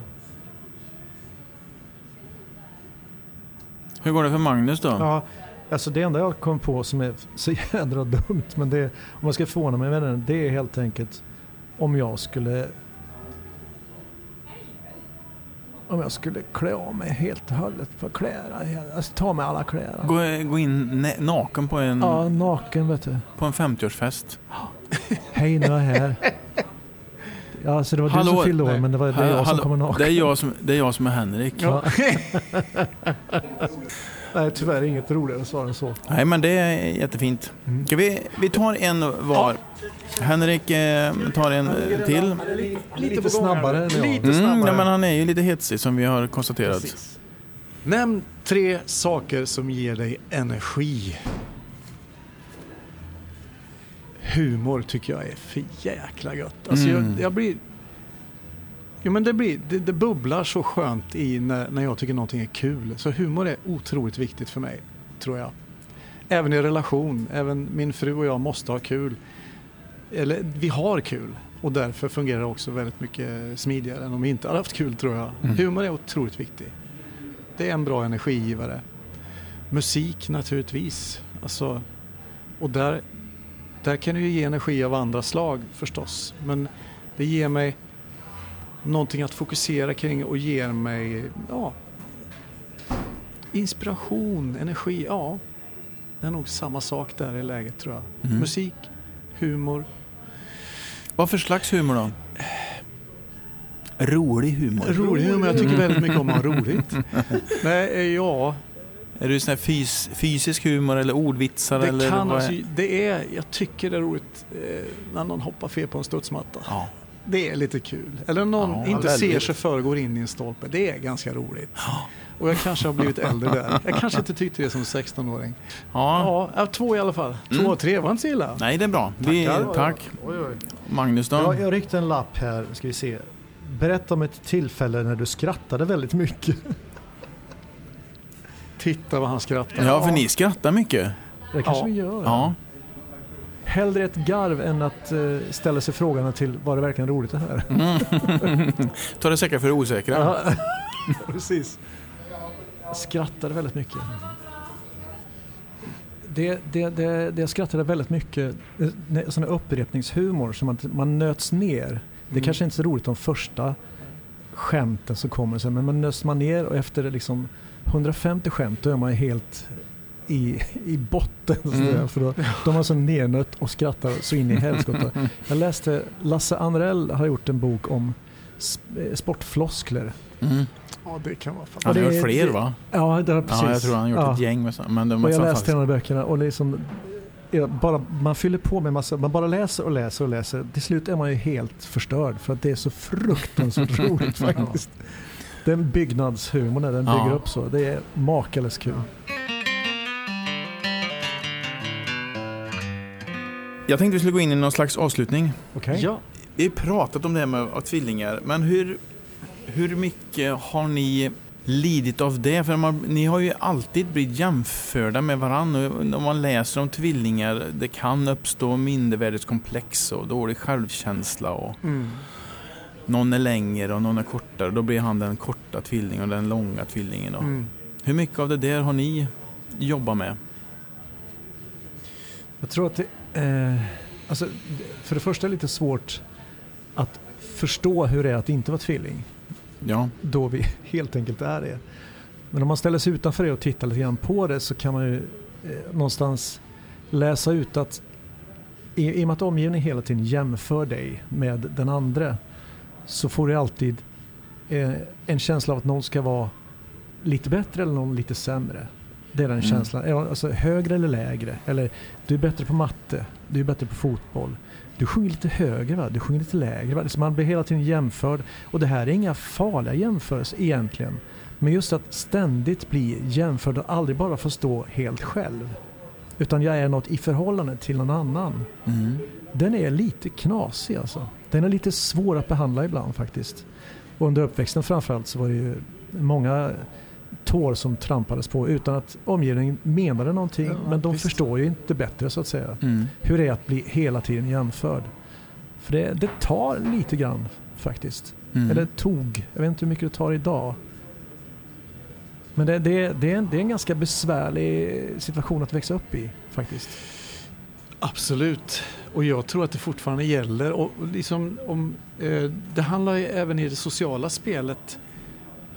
Hur går det för Magnus då? Ja, Alltså det enda jag kom på som är så jädra dumt, men det, om man ska förvåna mig med den, det är helt enkelt om jag skulle om jag skulle klä av mig helt och hållet på kläder. Alltså ta med alla kläder. Gå, gå in naken på en... Ja, naken vet du. På en 50-årsfest. Hej, nu är jag här. Ja, alltså det var Hallå, du som fyllde år, men det var det jag som kommer naken. Det är jag som, det är jag som är Henrik. Ja. Nej, tyvärr inget roligare svar än så. Nej, men det är jättefint. Mm. Ska vi, vi tar en var. Ja. Henrik eh, tar en till. Lite, lite snabbare än jag. Lite snabbare. Mm, ja, men han är ju lite hetsig som vi har konstaterat. Precis. Nämn tre saker som ger dig energi. Humor tycker jag är för jäkla gött. Alltså mm. jag, jag, blir... Jo, men det, blir, det, det, bubblar så skönt i när, när jag tycker någonting är kul. Så humor är otroligt viktigt för mig, tror jag. Även i relation. Även min fru och jag måste ha kul. Eller vi har kul. Och därför fungerar det också väldigt mycket smidigare än om vi inte hade haft kul tror jag. Mm. Humor är otroligt viktig. Det är en bra energigivare. Musik naturligtvis. Alltså, och där, där kan du ju ge energi av andra slag förstås. Men det ger mig någonting att fokusera kring och ger mig ja, inspiration, energi. Ja, det är nog samma sak där i läget tror jag. Mm. Musik, humor. Vad för slags humor då? Rolig humor. Rolig humor. Jag tycker väldigt mycket om att ha roligt. Nej, eh, ja. Är du sån här fys fysisk humor eller ordvitsar? Det eller kan alltså, det är, jag tycker det är roligt eh, när någon hoppar fel på en studsmatta. Ja. Det är lite kul. Eller någon ja, inte väldigt. ser sig för går in i en stolpe. Det är ganska roligt. Ja. Och jag kanske har blivit äldre där. Jag kanske inte tyckte det som 16-åring. Ja. ja, två i alla fall. Två, mm. tre var inte så illa. Nej, det är bra. Vi, tack. Oj, oj. Magnus då? Jag, jag ryckte en lapp här, ska vi se. Berätta om ett tillfälle när du skrattade väldigt mycket. Titta vad han skrattar. Ja, för ni skrattar mycket. Det kanske ja. vi gör. Ja. Hellre ett garv än att uh, ställa sig frågan till var det verkligen roligt det här? Mm. Ta det säkra för det osäkra. Ja. Precis. Skrattade väldigt mycket. Det, det, det, det jag skrattade väldigt mycket, sån här upprepningshumor som att man nöts ner det mm. kanske inte är så roligt de första skämten som kommer sen men man nöts man ner och efter liksom 150 skämt då är man helt i, i botten. Mm. För då, de har så nernött och skrattar så in i helskotta. Jag läste, Lasse Anrell har gjort en bok om eh, sportfloskler. Mm. Ja, det kan vara fan. Han har gjort fler va? Ja, det har precis. Ja, jag tror han har gjort ja. ett gäng med sådana. Men de och jag läste en av böckerna och liksom, bara, man fyller på med massa, man bara läser och läser och läser. Till slut är man ju helt förstörd för att det är så fruktansvärt roligt faktiskt. Den byggnadshumorn den bygger ja. upp så, det är makalöst kul. Jag tänkte vi skulle gå in i någon slags avslutning. Okay. Ja. Vi har pratat om det här med tvillingar, men hur, hur mycket har ni lidit av det? För man, ni har ju alltid blivit jämförda med varandra. Om man läser om tvillingar, det kan uppstå mindervärdeskomplex och dålig självkänsla. Och mm. Någon är längre och någon är kortare. Då blir han den korta tvillingen och den långa tvillingen. Mm. Hur mycket av det där har ni jobbat med? Jag tror att det eh, alltså, för det första är det lite svårt att förstå hur det är att inte vara tvilling. Ja. Då vi helt enkelt är det. Men om man ställer sig utanför det och tittar lite grann på det så kan man ju eh, någonstans läsa ut att i, i och med att omgivningen hela tiden jämför dig med den andra så får du alltid eh, en känsla av att någon ska vara lite bättre eller någon lite sämre. Det är den mm. känslan. Alltså högre eller lägre. Eller du är bättre på matte, du är bättre på fotboll du sjunger lite högre, va? du sjunger lite lägre. Va? man blir hela tiden jämförd. Och det här är inga farliga jämförelser egentligen. Men just att ständigt bli jämförd och aldrig bara få stå helt själv. Utan jag är något i förhållande till någon annan. Mm. Den är lite knasig alltså. Den är lite svår att behandla ibland faktiskt. Och under uppväxten framförallt så var det ju många tår som trampades på utan att omgivningen menade någonting. Ja, men de visst. förstår ju inte bättre så att säga. Mm. Hur det är att bli hela tiden jämförd. För det, det tar lite grann faktiskt. Mm. Eller tog. Jag vet inte hur mycket det tar idag. Men det, det, det, är en, det är en ganska besvärlig situation att växa upp i faktiskt. Absolut. Och jag tror att det fortfarande gäller. Och liksom om, eh, det handlar ju även i det sociala spelet.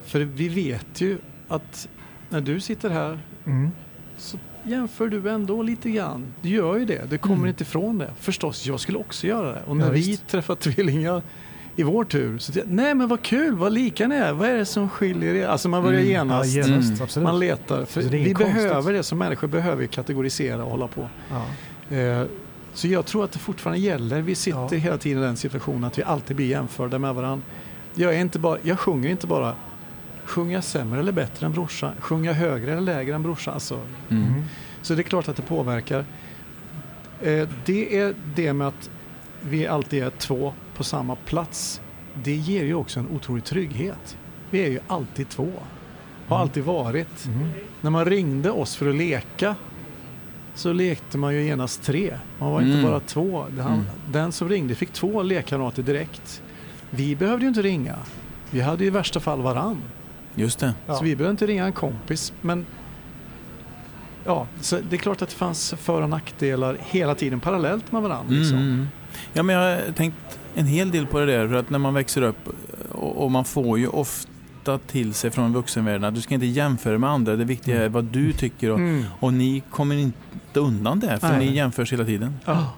För vi vet ju att när du sitter här mm. så jämför du ändå lite grann. Du gör ju det, du kommer mm. inte ifrån det. Förstås, jag skulle också göra det. Och när ja, vi träffar tvillingar i vår tur. Så det, nej men vad kul, vad lika ni är, vad är det som skiljer er? Alltså man börjar Mm. genast, Ja, genast, man letar. För Så det är vi konstigt. behöver det som människor, behöver kategorisera och hålla på. Ja. Eh, så jag tror att det fortfarande gäller. Vi sitter Ja. hela tiden i den situationen att vi alltid blir jämförda med varandra. Jag, är inte bara, jag sjunger inte bara Sjunger jag sämre eller bättre än brorsan? Sjunger jag högre eller lägre än brorsan? Alltså, Mm. så det är klart att det påverkar. Eh, det är det med att vi alltid är två på samma plats. Det ger ju också en otrolig trygghet. Vi är ju alltid två. Har alltid varit. Mm. När man ringde oss för att leka så lekte man ju genast tre. Man var inte Mm. bara två. Den, Mm. den som ringde fick två lekkamrater direkt. Vi behövde ju inte ringa. Vi hade ju i värsta fall varann. Just det. Ja. Så vi behövde inte ringa en kompis. Men ja, så det är klart att det fanns för och nackdelar hela tiden parallellt med varandra. Liksom. Mm, mm. Ja, men jag har tänkt en hel del på det där. För att när man växer upp och, och man får ju ofta till sig från vuxenvärlden att du ska inte jämföra med andra. Det viktiga är vad du tycker. Och, Mm. och ni kommer inte undan det för Nej. ni jämförs hela tiden. Ja.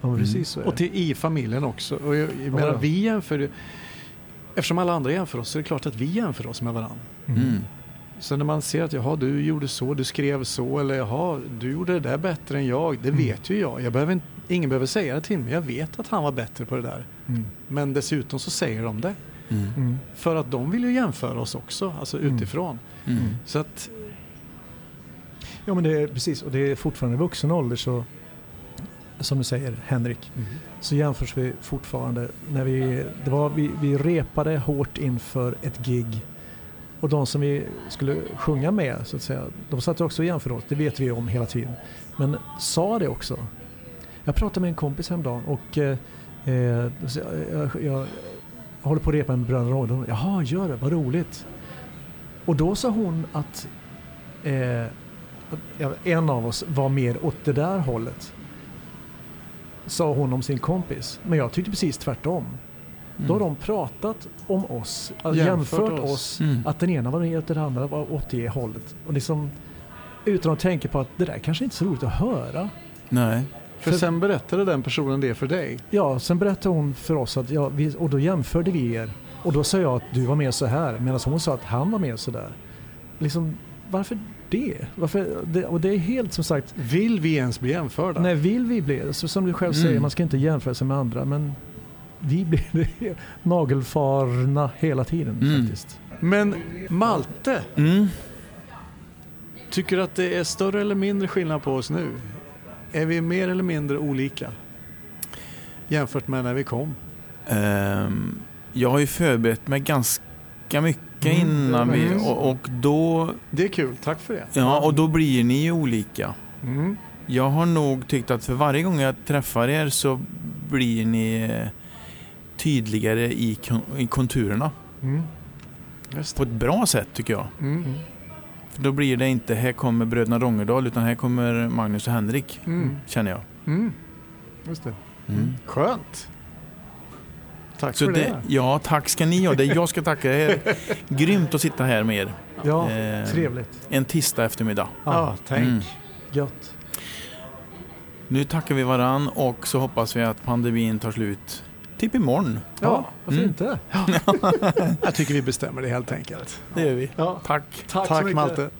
Ja, precis så är Och det. till, i familjen också. Och jag, jag menar, ja. vi jämför ju- Eftersom alla andra jämför oss så är det klart att vi jämför oss med varandra. Mm. Så när man ser att jaha, du gjorde så, du skrev så eller jaha, du gjorde det där bättre än jag. Det Mm. vet ju jag. jag behöver inte, ingen behöver säga det till mig. Jag vet att han var bättre på det där. Mm. Men dessutom så säger de det. Mm. Mm. För att de vill ju jämföra oss också, alltså Mm. utifrån. Mm. Så att, Ja men det är precis och det är fortfarande vuxen ålder så som du säger Henrik så jämförs vi fortfarande. När vi, det var, vi, vi repade hårt inför ett gig och de som vi skulle sjunga med så att säga, de satt också och jämförde oss, det vet vi om hela tiden. Men sa det också. Jag pratade med en kompis häromdagen och eh, eh jag, jag, jag håller på att repa en Bröderna Råd. Jaha, gör det, vad roligt. Och då sa hon att eh, en av oss var mer åt det där hållet. Sa hon om sin kompis. Men jag tyckte precis tvärtom. Då har de pratat om oss, alltså Jämfört jämfört, oss. oss. Mm. Att den ena var mer åt det andra var åt det hållet. Och liksom, utan att tänka på att det där kanske inte är så roligt att höra. Nej. för, För- sen berättade den personen det för dig. Ja, sen berättade hon för oss att, ja, vi, och då jämförde vi er. Och då sa jag att du var med så här, medan hon sa att han var med så där. Liksom, varför det? Varför det? Och det är helt som sagt, Vill vi ens bli jämförda? Nej, vill vi bli så Som du själv Mm. säger, man ska inte jämföra sig med andra. Men vi blir det nagelfarna hela tiden Mm. faktiskt. Men Malte, Mm. tycker du att det är större eller mindre skillnad på oss nu? Är vi mer eller mindre olika? Jämfört med när vi kom? Ehm, jag har ju förberett mig ganska mycket Mm, innan vi... det. Och, och då... Det är kul, tack för det. Ja, och då blir ni ju olika. Mm. Jag har nog tyckt att för varje gång jag träffar er så blir ni eh, tydligare i, i konturerna. Mm. På ett bra sätt tycker jag. Mm. För då blir det inte här kommer bröderna Rongerdal utan här kommer Magnus och Henrik. Mm. Känner jag. Mm. Just det. Mm. Skönt. Tack Så för det, det. ja, tack ska ni ha. Det jag ska tacka er. Grymt att sitta här med er. Ja, Eh, trevligt. En tisdag eftermiddag. Ja, tänk. Mm. Gött. Nu tackar vi varann och så hoppas vi att pandemin tar slut typ imorgon. Ja, varför Mm. inte? Jag tycker vi bestämmer det helt enkelt. Det gör vi. Ja. Tack. Tack, så Tack mycket. Malte.